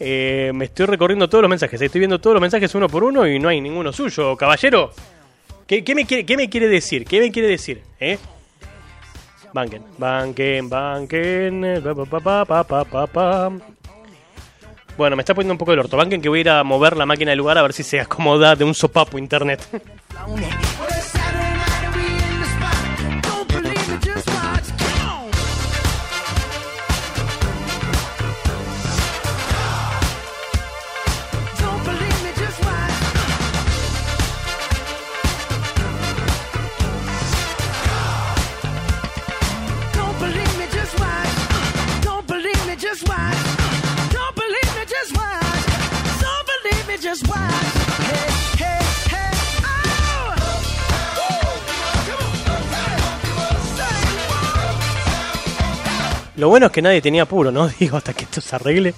Eh, me estoy recorriendo todos los mensajes, estoy viendo todos los mensajes uno por uno y no hay ninguno suyo. Caballero, ¿qué, me, quiere, qué me quiere decir? ¿Qué me quiere decir? ¿Eh? Banquen, banquen, banquen. pa, pa, pa, pa, pa, pa, pa. Bueno, me está poniendo un poco el orto. Banquen que voy a ir a mover la máquina del lugar a ver si se acomoda de un sopapo internet. Lo bueno es que nadie tenía apuro, ¿no? Digo, hasta que esto se arregle.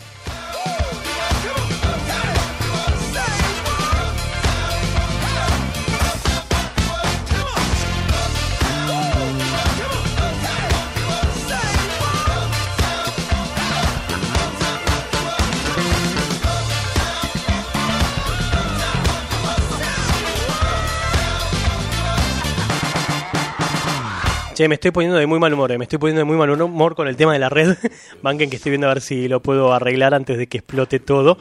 Che, me estoy poniendo de muy mal humor, eh, me estoy poniendo de muy mal humor con el tema de la red. Banquen que estoy viendo a ver si lo puedo arreglar antes de que explote todo.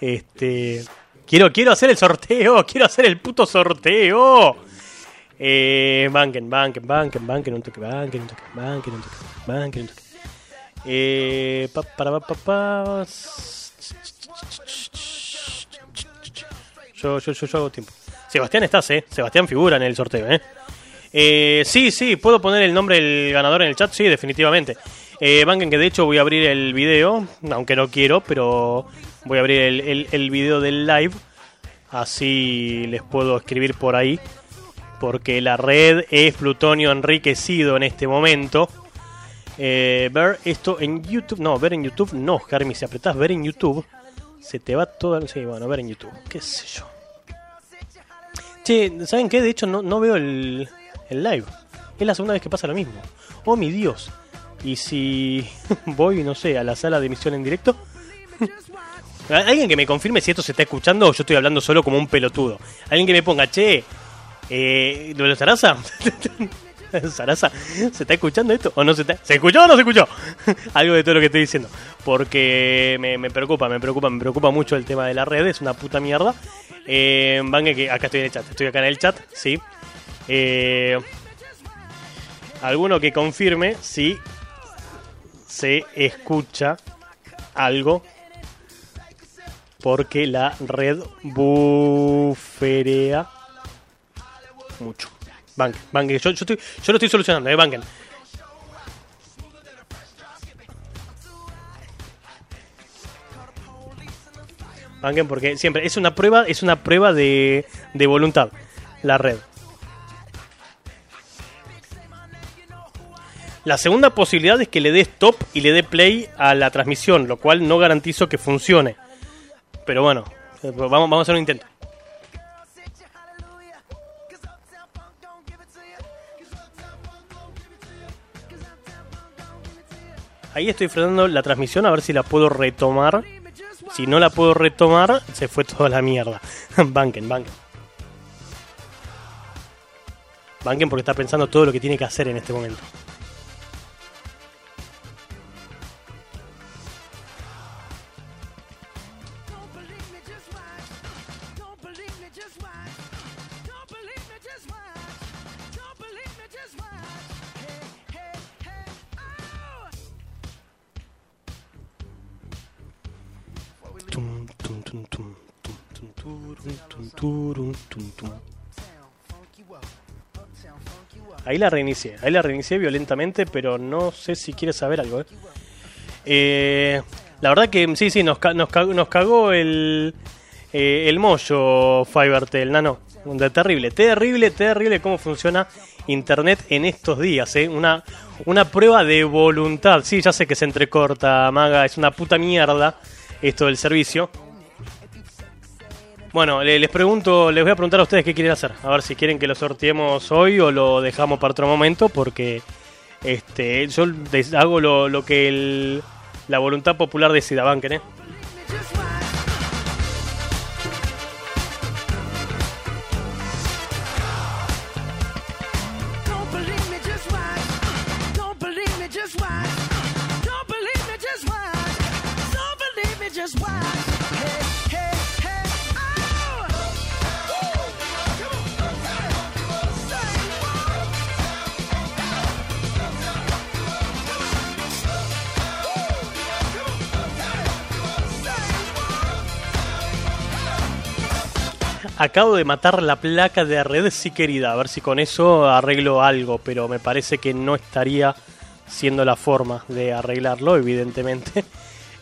Este, quiero, quiero hacer el sorteo, quiero hacer el puto sorteo. Eh, banquen, banquen, banquen, banquen, un toque, banquen, un toque, banquen, un toque, banquen, un toque. Eh, pa, para, pa, pa. Yo, yo, yo, yo hago tiempo. Sebastián estás, eh. Sebastián figura en el sorteo, eh. Eh, sí, sí, puedo poner el nombre del ganador en el chat, sí, definitivamente. Eh, banquen que de hecho voy a abrir el video, aunque no quiero, pero voy a abrir el video del live. Así les puedo escribir por ahí. Porque la red es plutonio enriquecido en este momento. Eh, ver esto en YouTube. No, ver en YouTube no, Jeremy. Si apretás ver en YouTube, se te va todo. Sí, bueno, ver en YouTube. ¿Qué sé yo? Che, ¿saben qué? De hecho, no, no veo el, el live. Es la segunda vez que pasa lo mismo. Oh, mi Dios. Y si voy, no sé, a la sala de emisión en directo. Alguien que me confirme si esto se está escuchando o yo estoy hablando solo como un pelotudo. Alguien que me ponga, che, eh, ¿lo de Sarasa? Sarasa, ¿se está escuchando esto o no se está? ¿Se escuchó o no se escuchó? Algo de todo lo que estoy diciendo. Porque me, me preocupa, me preocupa, me preocupa mucho el tema de la red, es una puta mierda. Eh, que acá estoy en el chat, estoy acá en el chat, sí. Eh, alguno que confirme si se escucha algo porque la red buferea mucho. Banquen, banquen, yo, lo estoy solucionando, eh, banquen. Banquen porque siempre es una prueba, es una prueba de voluntad, la red. La segunda posibilidad es que le dé stop y le dé play a la transmisión, lo cual no garantizo que funcione. Pero bueno, eh, vamos, a hacer un intento. Ahí estoy frenando la transmisión a ver si la puedo retomar. Si no la puedo retomar, se fue toda la mierda. banquen, banquen. Banquen porque está pensando todo lo que tiene que hacer en este momento. Ahí la reinicié, ahí la reinicié violentamente, pero no sé si quiere saber algo. ¿eh? Eh, la verdad que sí, sí, nos, nos, nos cagó el, eh, el mollo Fivertel, nano. De terrible, terrible, terrible cómo funciona Internet en estos días. ¿eh? Una, una prueba de voluntad. Sí, ya sé que se entrecorta, Maga, es una puta mierda esto del servicio. Bueno, le- les pregunto, les voy a preguntar a ustedes qué quieren hacer. A ver si quieren que lo sorteemos hoy o lo dejamos para otro momento, porque este, yo hago lo, lo que el- la voluntad popular decida, banquen, ¿eh? Just watch. Acabo de matar la placa de red, sí querida. A ver si con eso arreglo algo, pero me parece que no estaría siendo la forma de arreglarlo, evidentemente.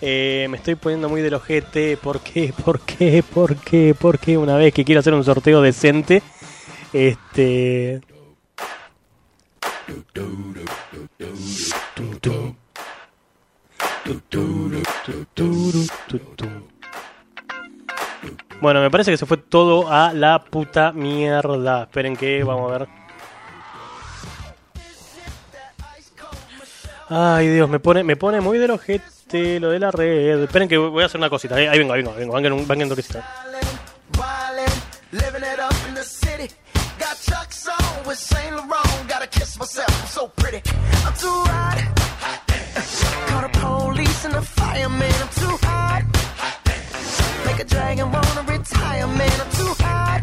Eh, me estoy poniendo muy del ojete. ¿Por qué? ¿Por qué? ¿Por qué? ¿Por qué? Una vez que quiero hacer un sorteo decente. Este. Bueno, me parece que se fue todo a la puta mierda. Esperen que vamos a ver. Ay, Dios, me pone, me pone muy del ojete lo de la red. Esperen que voy a hacer una cosita. Ahí, vengo, ahí vengo, ahí vengo. Vengan vengan un toquecito. Hot. Dragon retire, man. I'm too hot.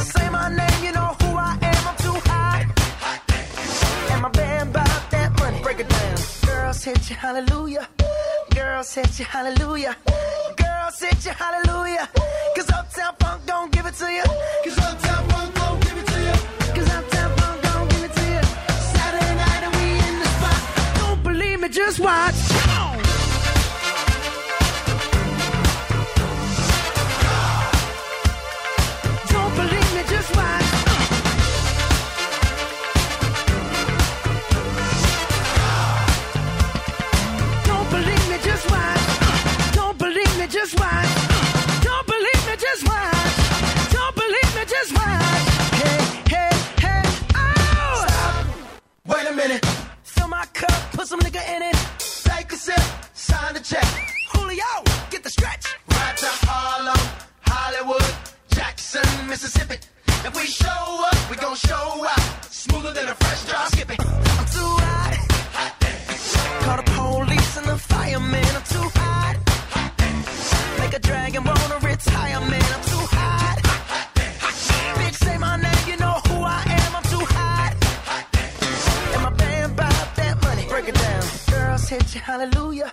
Say my name, you know who I am. I'm too hot. And my band that money. Break it down. Girls hit you, hallelujah. Girls hit you, hallelujah. Girls hit you, hallelujah. Cause Uptown Funk don't give it to Uptown Funk don't give it to Uptown Funk don't give it to you. Saturday night and we in the spot. Don't believe me, just watch. Jackson, Mississippi. If we show up, we gon' show out. Smoother than a fresh drop skipping. I'm too hot. hot Call the police and the fireman. I'm too hot. hot Make a dragon wanna retire, man. I'm too hot. hot Bitch, say my name, you know who I am. I'm too hot. And my band bout that money. Break it down. Girls hit you, hallelujah.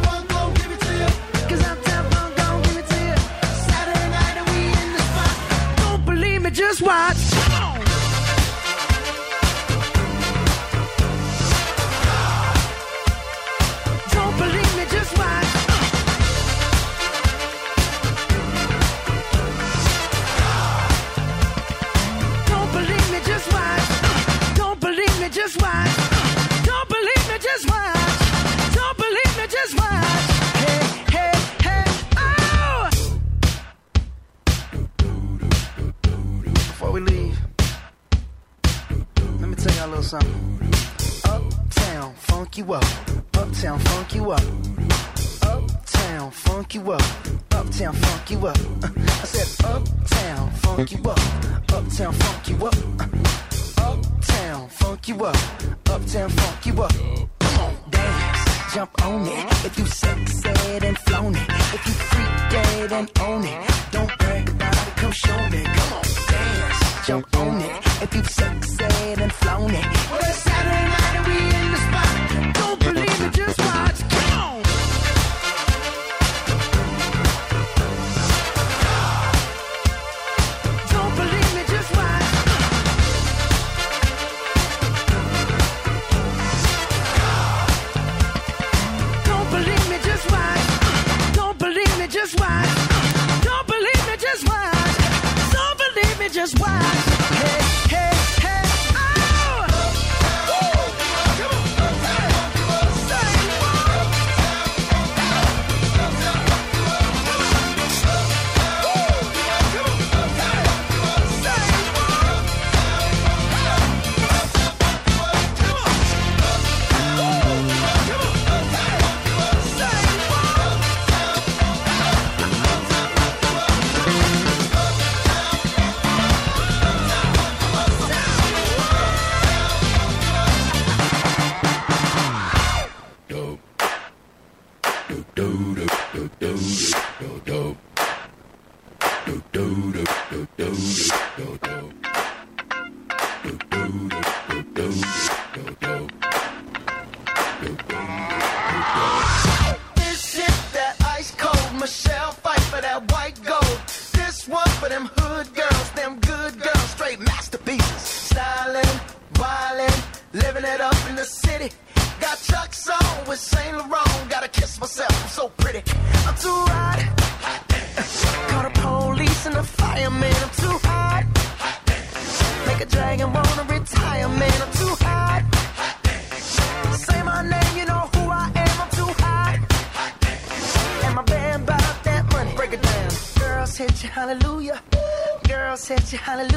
a little something. Uptown, funk you up. Uptown, funk you up. Uptown, funk you up. Uptown, funk you up. I said, Uptown, funk you up. Uptown, funk you up. Uptown, funk you up. Uptown, funk you up. Come on, dance, jump on it. If you sexed and flown it. If you freak dead and own it. Don't brag about it, come show me. Come on, dance, jump on it. If you've sexed and flown it. Hallelujah.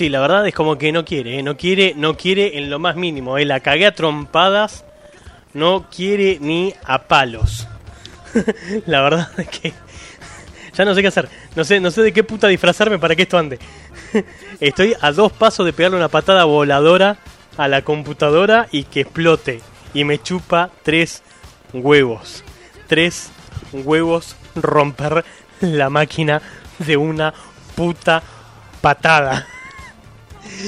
Sí, la verdad es como que no quiere, ¿eh? no quiere, no quiere en lo más mínimo, ¿eh? la cagué a trompadas, no quiere ni a palos. la verdad es que ya no sé qué hacer, no sé, no sé de qué puta disfrazarme para que esto ande. Estoy a dos pasos de pegarle una patada voladora a la computadora y que explote y me chupa tres huevos, tres huevos romper la máquina de una puta patada.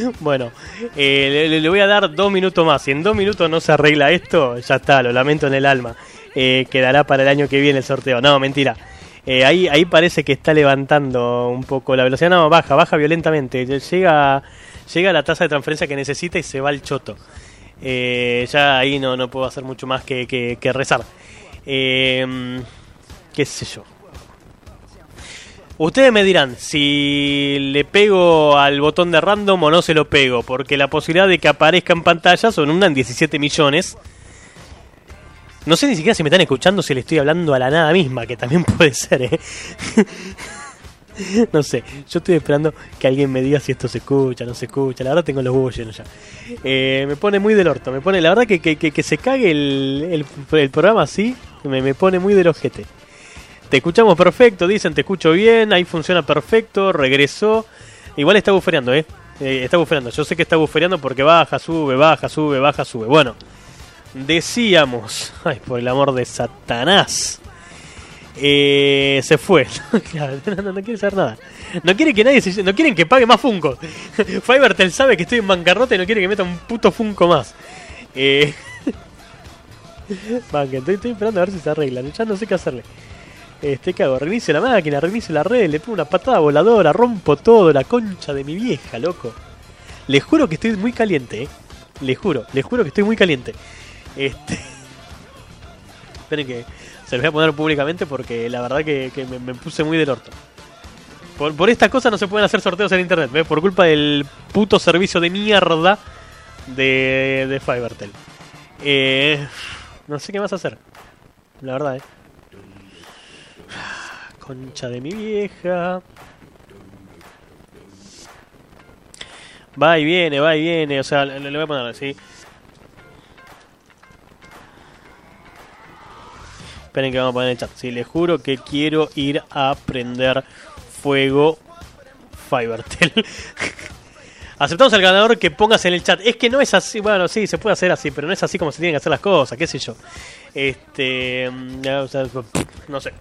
Bueno, eh, le- voy a dar dos minutos más. Si en dos minutos no se arregla esto, ya está, lo lamento en el alma. Eh, quedará para el año que viene el sorteo. No, mentira. Eh, ahí, ahí parece que está levantando un poco la velocidad. No, baja, baja violentamente. Llega, llega la tasa de transferencia que necesita y se va el choto. Ya ahí no, no puedo hacer mucho más que, que- que rezar. ¿Qué sé yo? Ustedes me dirán si le pego al botón de random o no se lo pego, porque la posibilidad de que aparezca en pantalla son una en 17 millones. No sé ni siquiera si me están escuchando, si le estoy hablando a la nada misma, que también puede ser, ¿eh? no sé, yo estoy esperando que alguien me diga si esto se escucha, no se escucha. La verdad tengo los huevos llenos ya. Eh, me pone muy del orto, me pone, la verdad que, que, que- se cague el, el- el programa así, me, me pone muy del ojete. Te escuchamos perfecto, dicen, te escucho bien, ahí funciona perfecto, regresó. Igual está bufereando, ¿eh? Eh, Está bufereando, yo sé que está bufereando porque baja, sube, baja, sube, baja, sube. Bueno, decíamos, ay, por el amor de Satanás, eh, se fue. No, no, quiere saber nada. No quiere que nadie se, no quieren que pague más Funko. Fivertel sabe que estoy en bancarrota y no quiere que meta un puto Funko más. Eh, estoy, estoy esperando a ver si se arregla. Ya no sé qué hacerle. Este, ¿qué hago? Reinicio la máquina, reinicio la red, le pongo una patada voladora, rompo todo, la concha de mi vieja, loco. Le juro que estoy muy caliente, eh. Le juro, le juro que estoy muy caliente. Este. Esperen que se los voy a poner públicamente porque la verdad que, me puse muy del orto. Por, por estas cosas no se pueden hacer sorteos en internet, ¿ves? Por culpa del puto servicio de mierda de, de Fivertel. Eh, no sé qué más hacer. La verdad, eh. Concha de mi vieja. Va y viene, va y viene. O sea, le, voy a poner así. Esperen que vamos a poner en el chat. Sí, les juro que quiero ir a prender fuego Fivertel. Aceptamos al ganador que pongas en el chat. Es que no es así. Bueno, sí, se puede hacer así, pero no es así como se tienen que hacer las cosas. ¿Qué sé yo? Este. mm, no sé.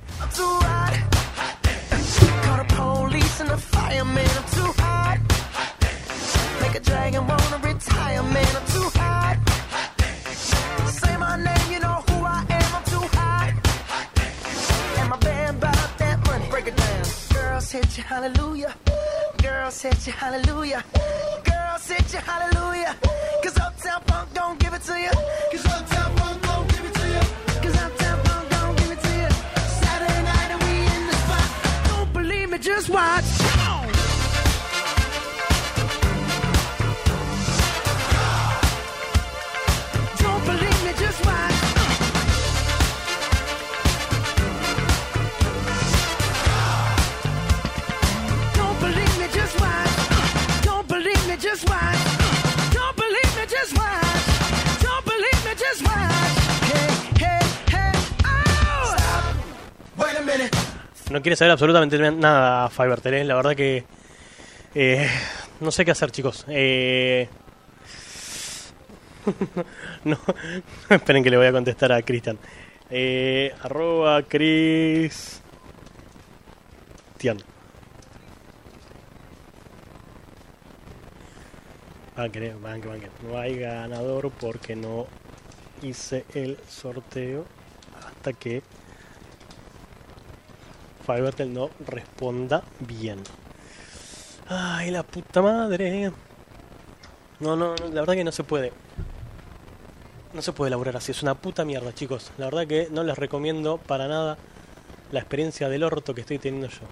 Hallelujah. Girls hit you, hallelujah. Girls hit you, hallelujah. Cause Uptown Funk don't give it to you. Cause Uptown Funk No quiere saber absolutamente nada Fivertel, ¿eh? La verdad que. eh, no sé qué hacer, chicos. Eh, no, esperen que le voy a contestar a Cristian. Eh, arroba Chris. Tian. Banque, banque, banque. No hay ganador porque no hice el sorteo hasta que Fivertel no responda bien. Ay, la puta madre. No, no, no, la verdad que no se puede. No se puede elaborar así, es una puta mierda, chicos. La verdad que no les recomiendo para nada la experiencia del orto que estoy teniendo yo.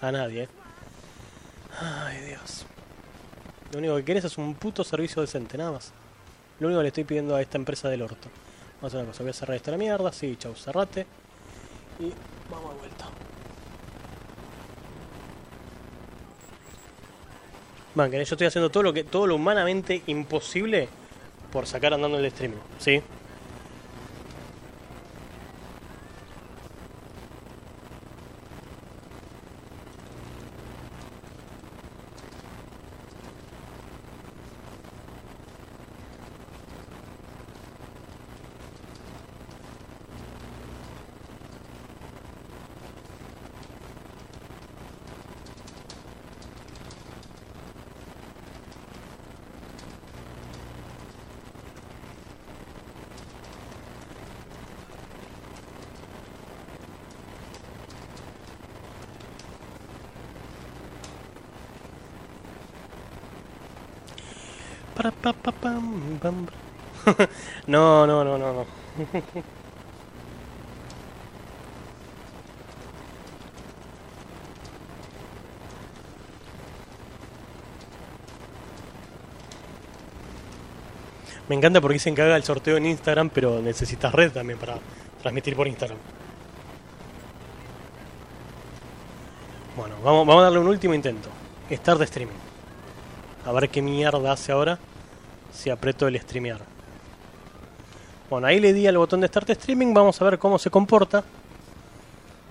A nadie, eh. Ay, Dios. Lo único que querés es un puto servicio decente, nada más. Lo único que le estoy pidiendo a esta empresa del orto. Vamos a hacer una cosa, voy a cerrar esta mierda, sí, chau, cerrate. Y vamos de vuelta. Man, que yo estoy haciendo todo lo que todo lo humanamente imposible por sacar andando el streaming, ¿sí? Para, pa, pa, no, no, no, no, no. Me encanta porque que haga el sorteo en Instagram, pero necesitas red también para transmitir por Instagram. Bueno, vamos, vamos a darle un último intento. Start de streaming. A ver qué mierda hace ahora si aprieto el streamear. Bueno, ahí le di al botón de Start Streaming. Vamos a ver cómo se comporta.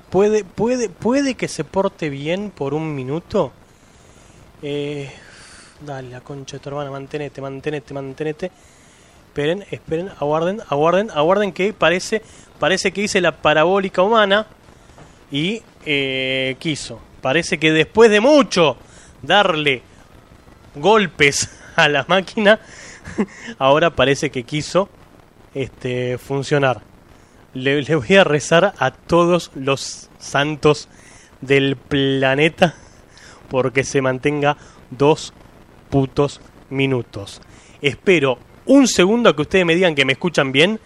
Puede, puede, puede que se porte bien por un minuto. Eh, dale, la concha de tu hermana, mantenete, mantenete, mantenete. Esperen, esperen, aguarden, aguarden, aguarden que parece, parece que hice la parabólica humana y eh, quiso. Parece que después de mucho darle golpes a la máquina, ahora parece que quiso este, funcionar. Le, le voy a rezar a todos los santos del planeta porque se mantenga dos putos minutos. Espero un segundo que ustedes me digan que me escuchan bien.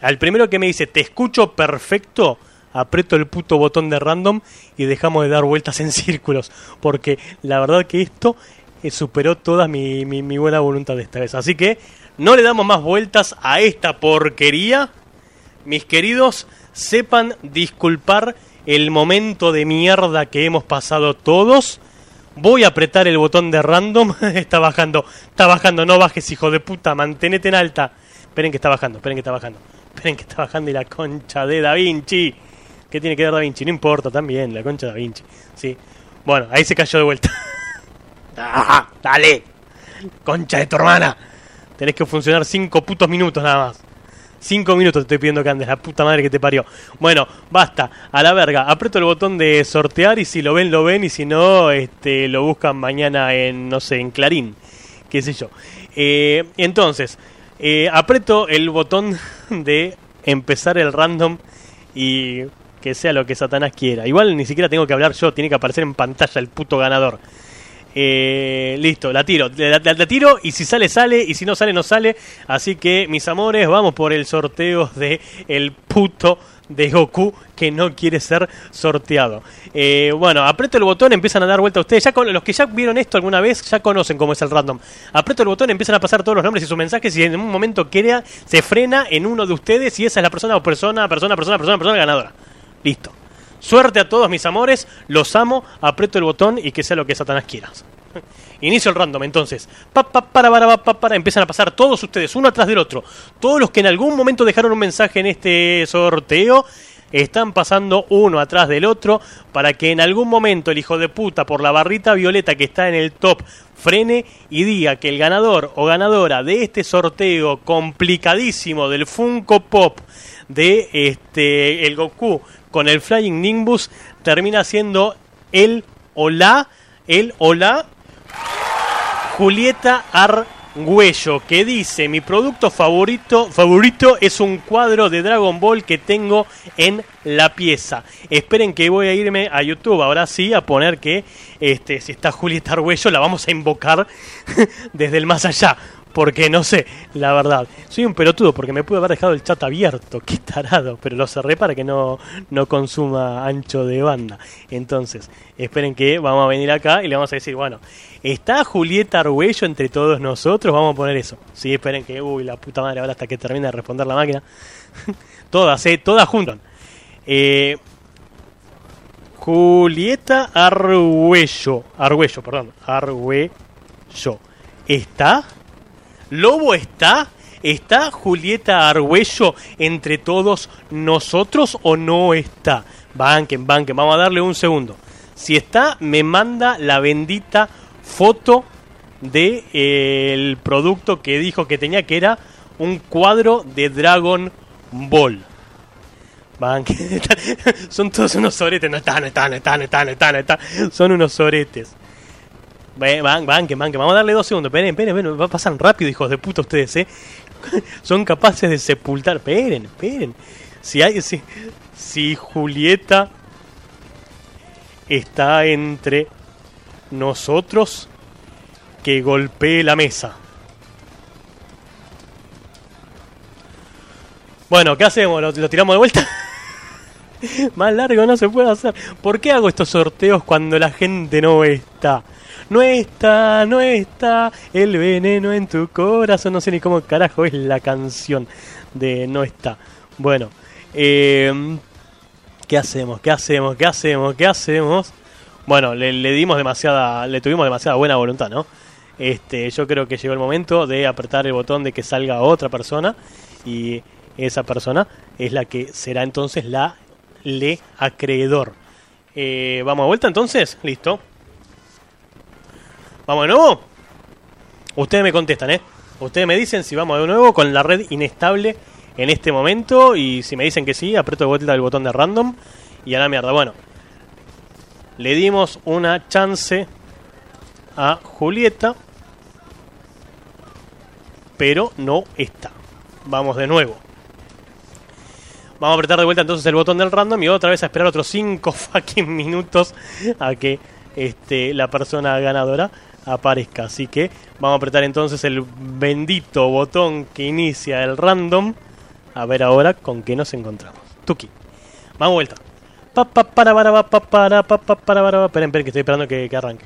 Al primero que me dice te escucho perfecto, aprieto el puto botón de random y dejamos de dar vueltas en círculos. Porque la verdad que esto eh, superó toda mi, buena voluntad esta vez. Así que no le damos más vueltas a esta porquería. Mis queridos, sepan disculpar el momento de mierda que hemos pasado todos. Voy a apretar el botón de random. está bajando, está bajando, no bajes, hijo de puta, mantenete en alta. Esperen que está bajando, esperen que está bajando. Esperen que está bajando y la concha de Da Vinci. ¿Qué tiene que ver Da Vinci? No importa, también, la concha de Da Vinci. Sí. Bueno, ahí se cayó de vuelta. Ah, dale. Concha de tu hermana. Tenés que funcionar cinco putos minutos nada más. Cinco minutos te estoy pidiendo que andes, la puta madre que te parió. Bueno, basta, a la verga. Aprieto el botón de sortear y si lo ven, lo ven. Y si no, este, lo buscan mañana en, no sé, en Clarín. Qué sé yo. Eh, entonces, eh, aprieto el botón de empezar el random y que sea lo que Satanás quiera. Igual ni siquiera tengo que hablar yo, tiene que aparecer en pantalla el puto ganador. Eh, listo, la tiro, la, tiro y si sale, sale y si no sale, no sale. Así que, mis amores, vamos por el sorteo de el puto de Goku que no quiere ser sorteado. Eh, bueno, aprieto el botón, empiezan a dar vuelta a ustedes. Ya con, los que ya vieron esto alguna vez ya conocen cómo es el random. Aprieto el botón, empiezan a pasar todos los nombres y sus mensajes y en un momento crea, se frena en uno de ustedes y esa es la persona o persona, persona, persona, persona, persona ganadora. Listo. Suerte a todos mis amores, los amo, aprieto el botón y que sea lo que Satanás quiera. Inicio el random, entonces. Pa, pa, para, para, pa, pa, para. Empiezan a pasar todos ustedes, uno atrás del otro. Todos los que en algún momento dejaron un mensaje en este sorteo, están pasando uno atrás del otro para que en algún momento el hijo de puta por la barrita violeta que está en el top frene y diga que el ganador o ganadora de este sorteo complicadísimo del Funko Pop de este el Goku con el Flying Nimbus termina siendo el o la el o la Julieta Argüello, que dice, mi producto favorito, favorito es un cuadro de Dragon Ball que tengo en la pieza. Esperen que voy a irme a YouTube, ahora sí, a poner que este, si está Julieta Argüello la vamos a invocar desde el más allá. Porque no sé, la verdad. Soy un pelotudo porque me pude haber dejado el chat abierto. Qué tarado. Pero lo cerré para que no, no consuma ancho de banda. Entonces, esperen que vamos a venir acá y le vamos a decir, bueno, ¿está Julieta Arguello entre todos nosotros? Vamos a poner eso. Sí, esperen que, uy, la puta madre, ahora hasta que termine de responder la máquina. todas, eh, todas juntas. Eh, Julieta Arguello. Arguello, perdón. Arguello. ¿Está? ¿Lobo está? ¿Está Julieta Argüello entre todos nosotros o no está? Banquen, banquen, vamos a darle un segundo. Si está, me manda la bendita foto de eh, producto que dijo que tenía, que era un cuadro de Dragon Ball. Banquen, son todos unos soretes, no están, no están, no están, no están, no están, no están, son unos soretes. Van, van, que van, que vamos a darle dos segundos. Esperen, esperen, esperen, pasan rápido, hijos de puta ustedes, ¿eh? Son capaces de sepultar. Esperen, esperen. Si hay, si, si Julieta está entre nosotros, que golpee la mesa. Bueno, ¿qué hacemos? ¿Lo, lo tiramos de vuelta? Más largo no se puede hacer. ¿Por qué hago estos sorteos cuando la gente no está? No está, no está el veneno en tu corazón. No sé ni cómo carajo es la canción de No está. Bueno, eh, ¿qué hacemos? ¿Qué hacemos? ¿Qué hacemos? ¿Qué hacemos? Bueno, le, le dimos demasiada, le tuvimos demasiada buena voluntad, ¿no? Este, yo creo que llegó el momento de apretar el botón de que salga otra persona y esa persona es la que será entonces la le acreedor. Eh, Vamos a vuelta entonces, listo. ¿Vamos de nuevo? Ustedes me contestan, ¿eh? Ustedes me dicen si vamos de nuevo con la red inestable en este momento. Y si me dicen que sí, aprieto de vuelta el botón de random. Y a la mierda. Bueno, le dimos una chance a Julieta. Pero no está. Vamos de nuevo. Vamos a apretar de vuelta entonces el botón del random y otra vez a esperar otros 5 fucking minutos a que este, la persona ganadora aparezca. Así que vamos a apretar entonces el bendito botón que inicia el random. A ver ahora con qué nos encontramos. Tuki. Vamos vuelta. Esperen, esperen, que estoy esperando que, que arranque.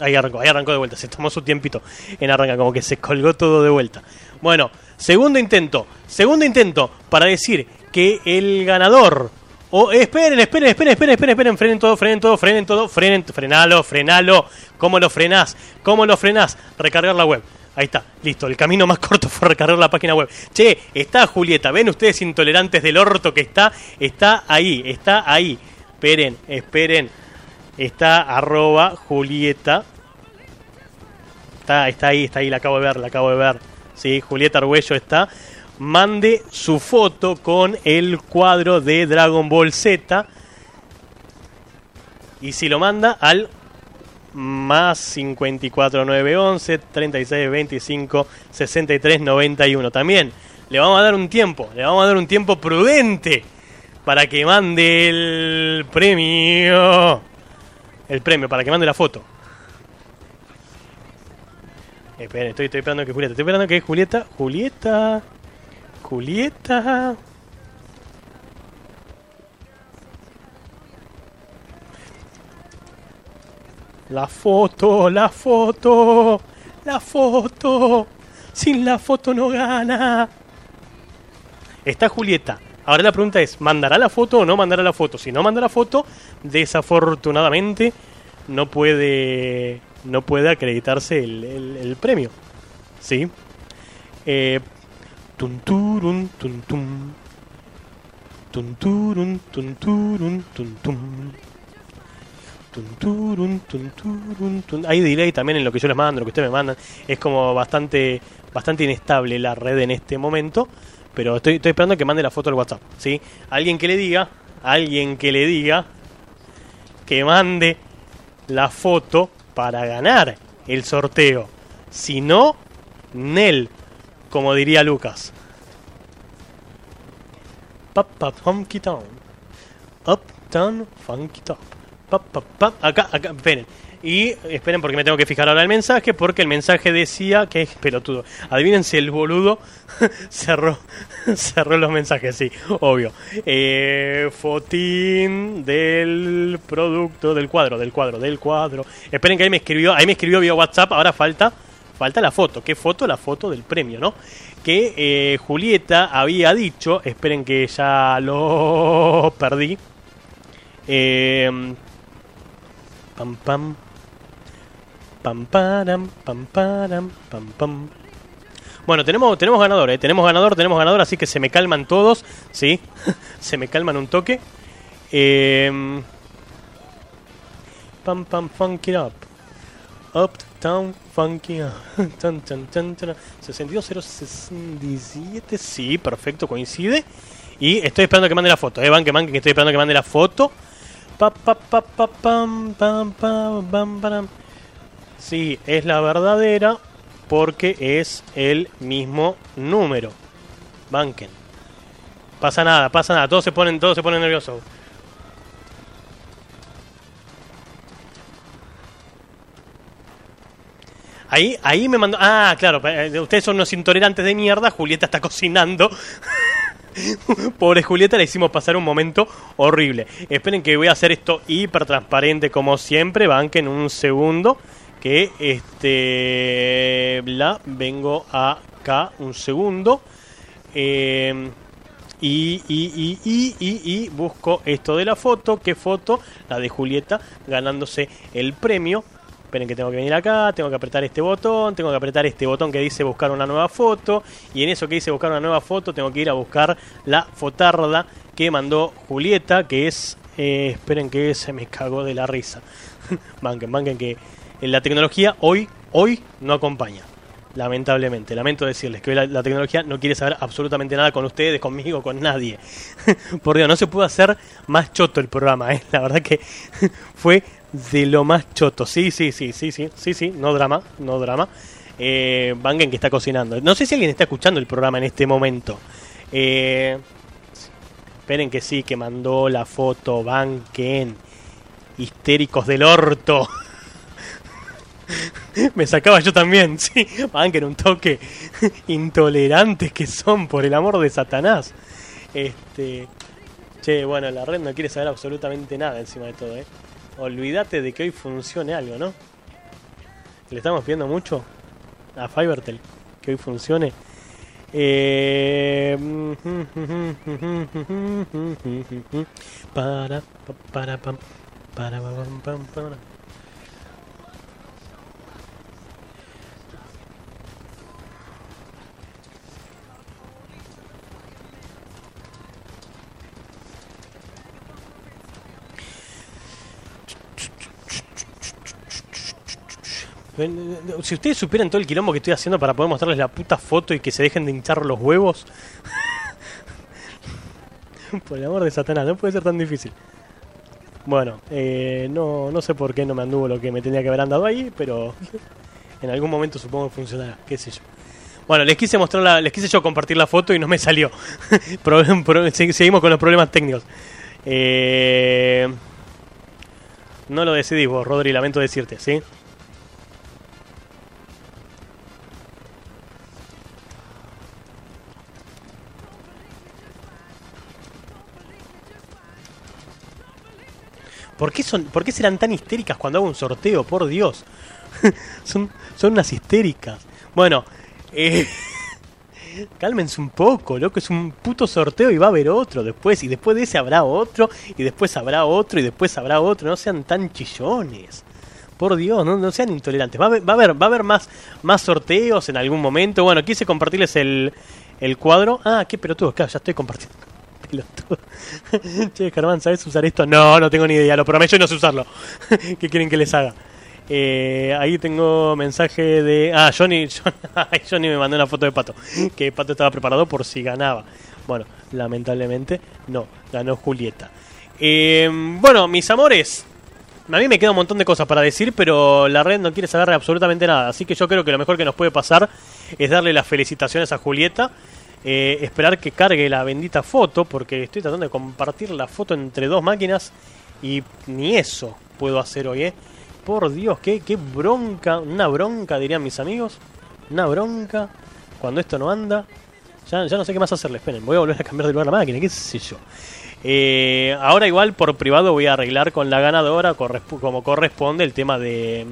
Ahí arrancó, ahí arrancó de vuelta. Se tomó su tiempito en arrancar, como que se colgó todo de vuelta. Bueno, segundo intento. Segundo intento para decir que el ganador. O esperen, esperen, esperen, esperen, esperen, esperen, frenen todo, frenen todo, frenen todo, frenen, frenalo, frenalo. ¿Cómo lo frenás? ¿Cómo lo frenás? Recargar la web. Ahí está, listo. El camino más corto fue recargar la página web. Che, está Julieta. ¿Ven ustedes intolerantes del orto que está? Está ahí, está ahí. Esperen, esperen. Está arroba Julieta. Está, está ahí, está ahí, la acabo de ver, la acabo de ver. Sí, Julieta Arguello está. Mande su foto con el cuadro de Dragon Ball Z. Y si lo manda al más 54911 3625 6391. También le vamos a dar un tiempo, le vamos a dar un tiempo prudente para que mande el premio. El premio, para que mande la foto. Esperen, estoy, estoy esperando que Julieta. Estoy esperando que Julieta. Julieta. Julieta. La foto, la foto, la foto. Sin la foto no gana. Está Julieta. Ahora la pregunta es, ¿mandará la foto o no mandará la foto? Si no manda la foto, desafortunadamente no puede no puede acreditarse el, el- el premio. ¿Sí? Eh, tun, turun, tun, tum. Tun, turun, tun, turun, tun, tum. Tun, turun, tun, turun, tun. Hay delay también en lo que yo les mando, lo que ustedes me mandan. Es como bastante bastante inestable la red en este momento. Pero estoy, estoy esperando que mande la foto al WhatsApp. ¿sí? Alguien que le diga, alguien que le diga que mande la foto para ganar el sorteo. Si no, Nel, como diría Lucas. Pap, pap, funky town. Uptown, funky top. Pap, pap, pap. Acá, acá, esperen. Y esperen porque me tengo que fijar ahora el mensaje, porque el mensaje decía que es pelotudo. Adivinen si el boludo cerró, cerró los mensajes, sí, obvio. Eh, fotín del producto, del cuadro, del cuadro, del cuadro. Esperen que ahí me escribió, ahí me escribió vía WhatsApp, ahora falta, falta la foto. ¿Qué foto? La foto del premio, ¿no? Que eh, Julieta había dicho, esperen que ya lo perdí. Eh, pam pam pam param pam param pam pam bueno, tenemos, tenemos ganador, ¿eh? tenemos ganador, tenemos ganador, así que se me calman todos, ¿sí? se me calman un toque. Eh, pam, pam, funk it up. Uptown, funky up. Tan, tan, tan, tan. 62067, sí, perfecto, coincide. Y estoy esperando que mande la foto, ¿eh? Van, que man, que estoy esperando que mande la foto. Pa, pa, pa, pa, pam, pam, pam, pam, param. Sí, es la verdadera porque es el mismo número. Banken. Pasa nada, pasa nada. Todos se ponen, todos se ponen nerviosos. Ahí, ahí me mandó. Ah, claro, eh, ustedes son unos intolerantes de mierda. Julieta está cocinando. Pobre Julieta, le hicimos pasar un momento horrible. Esperen que voy a hacer esto hiper transparente como siempre. Banquen un segundo. Que este. Bla, vengo acá un segundo. Eh, y, y, y, y, y, y busco esto de la foto. ¿Qué foto? La de Julieta ganándose el premio. Esperen que tengo que venir acá, tengo que apretar este botón, tengo que apretar este botón que dice buscar una nueva foto. Y en eso que dice buscar una nueva foto, tengo que ir a buscar la fotarda que mandó Julieta, que es. eh, esperen que se me cagó de la risa. banquen, banquen que en la tecnología hoy, hoy no acompaña. Lamentablemente, lamento decirles que la, la tecnología no quiere saber absolutamente nada con ustedes, conmigo, con nadie. Por Dios, no se pudo hacer más choto el programa, ¿eh? La verdad que fue de lo más choto. Sí, sí, sí, sí, sí, sí, sí, no drama, no drama. Eh, Bangen que está cocinando. No sé si alguien está escuchando el programa en este momento. Eh, esperen que sí, que mandó la foto Banken. Histéricos del orto. Me sacaba yo también, sí. Banken un toque. Intolerantes que son, por el amor de Satanás. Este. Che, bueno, la red no quiere saber absolutamente nada encima de todo, ¿eh? Olvídate de que hoy funcione algo, ¿no? Le estamos pidiendo mucho a Fivertel que hoy funcione. Eh, para, pa- para, para, pa- pam, pam, para. Ven, eh, Si ustedes supieran todo el quilombo que estoy haciendo para poder mostrarles la puta foto y que se dejen de hinchar los huevos. por el amor de Satanás, no puede ser tan difícil. Bueno, eh, no, no sé por qué no me anduvo lo que me tenía que haber andado ahí, pero en algún momento supongo que funcionará, qué sé yo. Bueno, les quise mostrar la, les quise yo compartir la foto y no me salió. Seguimos con los problemas técnicos. Eh, no lo decidís vos, Rodri, lamento decirte, ¿sí? ¿Por qué, son, ¿Por qué serán tan histéricas cuando hago un sorteo? Por Dios. son, son unas histéricas. Bueno, eh, cálmense un poco, loco. Es un puto sorteo y va a haber otro después. Y después de ese habrá otro. Y después habrá otro. Y después habrá otro. No sean tan chillones. Por Dios, no, no sean intolerantes. Va a haber, va a haber, más, más sorteos en algún momento. Bueno, quise compartirles el, el cuadro. Ah, qué pelotudo. Claro, ya estoy compartiendo. Pelotudo. che, Germán, ¿sabes usar esto? No, no tengo ni idea. Lo prometo y no sé usarlo. ¿Qué quieren que les haga? Eh, ahí tengo mensaje de. Ah, Johnny, Johnny, me mandó una foto de Pato. Que Pato estaba preparado por si ganaba. Bueno, lamentablemente no. Ganó Julieta. Eh, bueno, mis amores. A mí me queda un montón de cosas para decir, pero la red no quiere saber absolutamente nada. Así que yo creo que lo mejor que nos puede pasar es darle las felicitaciones a Julieta. Eh, esperar que cargue la bendita foto, porque estoy tratando de compartir la foto entre dos máquinas y ni eso puedo hacer hoy, ¿eh? Por Dios, qué, qué bronca, una bronca dirían mis amigos, una bronca cuando esto no anda. Ya, ya no sé qué más hacerle, esperen, voy a volver a cambiar de lugar la máquina, qué sé yo. Eh, ahora igual por privado voy a arreglar con la ganadora como corresponde el tema de,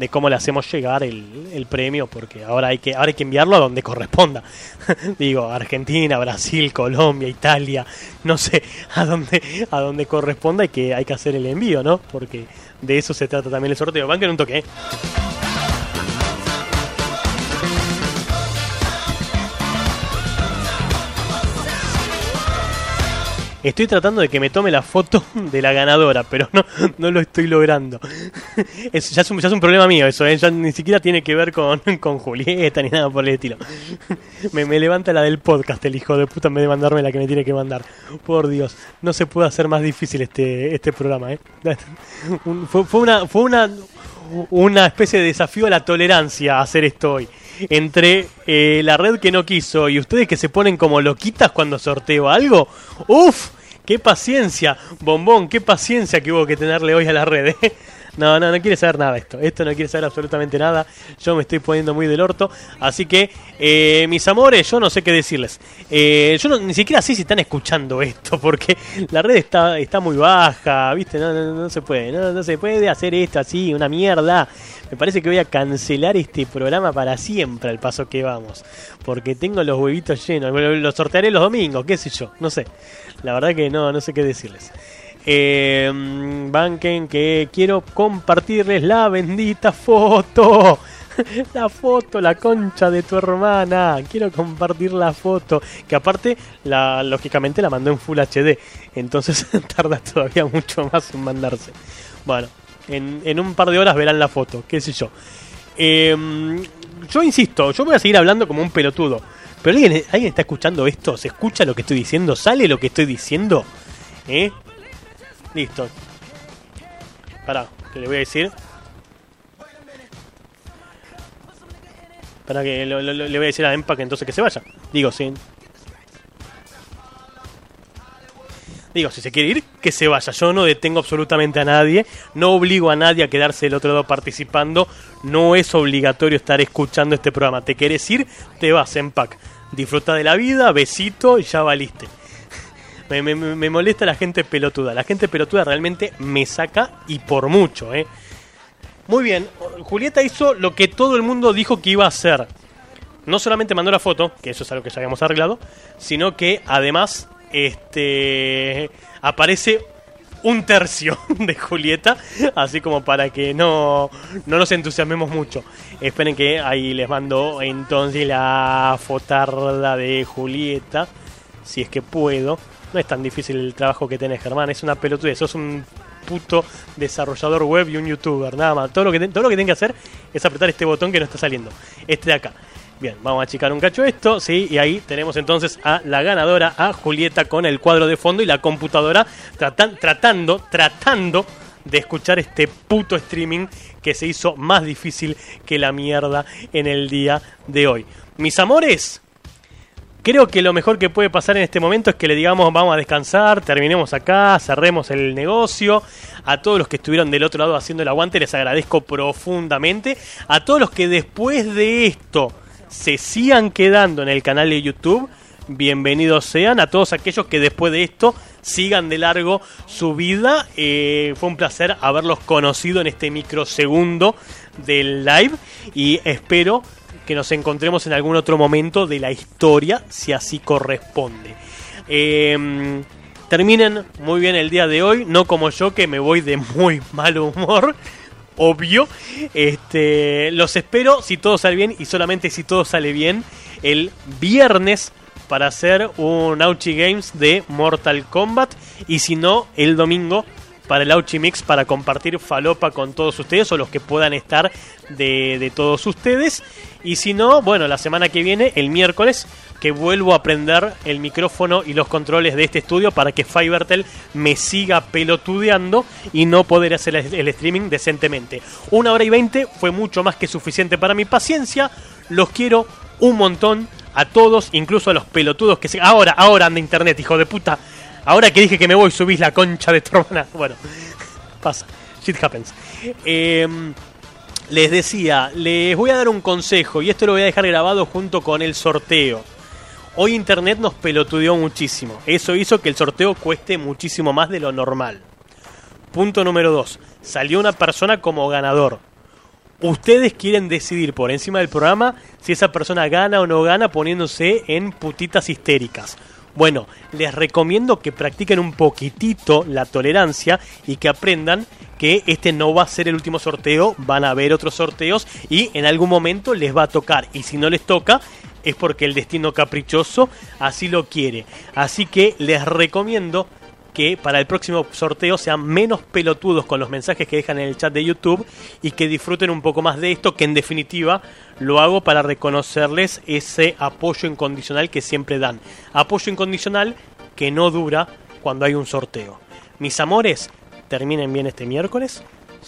de cómo le hacemos llegar el, el premio, porque ahora hay que ahora hay que enviarlo a donde corresponda. Digo, Argentina, Brasil, Colombia, Italia, no sé, a donde a donde corresponda hay que hay que hacer el envío, ¿no? Porque de eso se trata también el sorteo. Van que un toque. ¿eh? Estoy tratando de que me tome la foto de la ganadora, pero no, no lo estoy logrando. Es, ya, es un, ya es un problema mío eso, ¿eh? ya ni siquiera tiene que ver con, con Julieta ni nada por el estilo. Me, me levanta la del podcast el hijo de puta en vez de mandarme la que me tiene que mandar. Por Dios, no se puede hacer más difícil este, este programa. ¿eh? Fue, fue una, fue una, una especie de desafío a la tolerancia hacer esto hoy. Entre eh, la red que no quiso y ustedes que se ponen como loquitas cuando sorteo algo. ¡Uf! ¡Qué paciencia! Bombón, qué paciencia que hubo que tenerle hoy a la red. ¿eh? No, no, no quiere saber nada esto. Esto no quiere saber absolutamente nada. Yo me estoy poniendo muy del orto. Así que, eh, mis amores, yo no sé qué decirles. Eh, yo no- ni siquiera sé si están escuchando esto, porque la red está, está muy baja, ¿viste? No, no, no se puede, no, no se puede hacer esto así, una mierda. Me parece que voy a cancelar este programa para siempre al paso que vamos. Porque tengo los huevitos llenos. Lo lo sortearé los domingos, qué sé yo, no sé. La verdad que no, no sé qué decirles. Eh, banquen que quiero compartirles la bendita foto. La foto, la concha de tu hermana. Quiero compartir la foto. Que aparte, lógicamente la mandó en Full HD. Entonces tarda todavía mucho más en mandarse. Bueno, en, en un par de horas verán la foto. Qué sé yo. Eh, yo insisto, yo voy a seguir hablando como un pelotudo. Pero alguien, alguien está escuchando esto, se escucha lo que estoy diciendo, sale lo que estoy diciendo. ¿Eh? Listo. Pará, que le voy a decir. Para que lo- le voy a decir a Empa entonces que se vaya. Digo, sí. Digo, si se quiere ir, que se vaya. Yo no detengo absolutamente a nadie. No obligo a nadie a quedarse del otro lado participando. No es obligatorio estar escuchando este programa. ¿Te querés ir? Te vas, Empac. Disfruta de la vida, besito y ya valiste. Me, me- molesta la gente pelotuda. La gente pelotuda realmente me saca y por mucho, ¿eh? Muy bien, Julieta hizo lo que todo el mundo dijo que iba a hacer. No solamente mandó la foto, que eso es algo que ya habíamos arreglado, sino que además este aparece un tercio de Julieta, así como para que no, no nos entusiasmemos mucho. Esperen que ahí les mando entonces la fotarda de Julieta, si es que puedo. No es tan difícil el trabajo que tenés, Germán, es una pelotudez, sos un puto desarrollador web y un youtuber, nada más. Todo lo que, todo lo que tienen que hacer es apretar este botón que no está saliendo, este de acá. Bien, vamos a achicar un cacho esto, sí, y ahí tenemos entonces a la ganadora, a Julieta con el cuadro de fondo y la computadora tratan- tratando, tratando de escuchar este puto streaming que se hizo más difícil que la mierda en el día de hoy. Mis amores, Creo que lo mejor que puede pasar en este momento es que le digamos vamos a descansar, terminemos acá, cerremos el negocio. A todos los que estuvieron del otro lado haciendo el aguante les agradezco profundamente. A todos los que después de esto se sigan quedando en el canal de YouTube, bienvenidos sean. A todos aquellos que después de esto sigan de largo su vida. Eh, fue un placer haberlos conocido en este microsegundo del live y espero que nos encontremos en algún otro momento de la historia, si así corresponde. Eh, terminen muy bien el día de hoy, no como yo que me voy de muy mal humor. Obvio, este, los espero si todo sale bien y solamente si todo sale bien el viernes para hacer un Auchi Games de Mortal Kombat y si no el domingo para el Auchi Mix para compartir falopa con todos ustedes o los que puedan estar de todos ustedes. Y si no, bueno, la semana que viene, el miércoles, que vuelvo a prender el micrófono y los controles de este estudio para que Fivertel me siga pelotudeando y no poder hacer el, streaming decentemente. Una hora y veinte fue mucho más que suficiente para mi paciencia. Los quiero un montón a todos, incluso a los pelotudos que se... Ahora, ahora anda internet, hijo de puta. Ahora que dije que me voy, subís la concha de tu. Bueno, pasa. Shit happens. Eh, les decía, les voy a dar un consejo y esto lo voy a dejar grabado junto con el sorteo. Hoy internet nos pelotudeó muchísimo. Eso hizo que el sorteo cueste muchísimo más de lo normal. Punto número 2. Salió una persona como ganador. Ustedes quieren decidir por encima del programa si esa persona gana o no gana poniéndose en putitas histéricas. Bueno, les recomiendo que practiquen un poquitito la tolerancia y que aprendan que este no va a ser el último sorteo, van a haber otros sorteos y en algún momento les va a tocar. Y si no les toca, es porque el destino caprichoso así lo quiere. Así que les recomiendo que para el próximo sorteo sean menos pelotudos con los mensajes que dejan en el chat de YouTube y que disfruten un poco más de esto, que en definitiva lo hago para reconocerles ese apoyo incondicional que siempre dan. Apoyo incondicional que no dura cuando hay un sorteo. Mis amores, terminen bien este miércoles.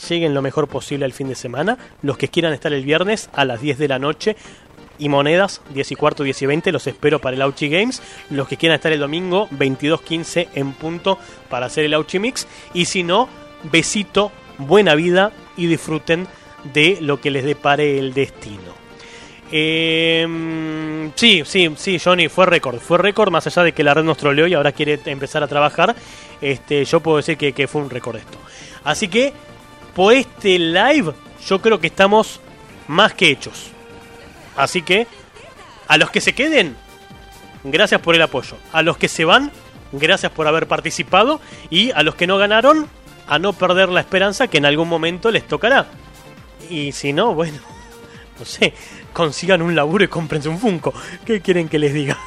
Lleguen lo mejor posible al fin de semana. Los que quieran estar el viernes a las 10 de la noche y monedas, 10 y cuarto, 10 y 20, los espero para el Auchi Games. Los que quieran estar el domingo, 22.15 en punto para hacer el Auchi Mix. Y si no, besito, buena vida y disfruten de lo que les depare el destino. Eh, sí, sí, sí, Johnny, fue récord. Fue récord, más allá de que la red nos troleó y ahora quiere empezar a trabajar. Este, yo puedo decir que, que fue un récord esto. Así que, por este live, yo creo que estamos más que hechos. Así que, a los que se queden, gracias por el apoyo. A los que se van, gracias por haber participado. Y a los que no ganaron, a no perder la esperanza que en algún momento les tocará. Y si no, bueno, no sé, consigan un laburo y cómprense un Funko. ¿Qué quieren que les diga?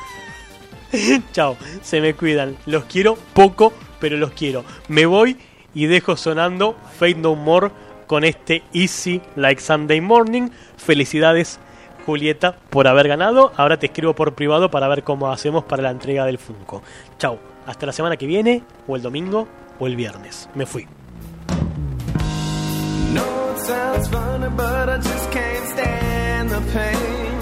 Chao, se me cuidan. Los quiero poco, pero los quiero. Me voy y dejo sonando Fate No More con este Easy Like Sunday Morning. Felicidades, Julieta, por haber ganado. Ahora te escribo por privado para ver cómo hacemos para la entrega del Funko. Chao, hasta la semana que viene, o el domingo, o el viernes. Me fui. No, it sounds funny, but I just can't stand the pain.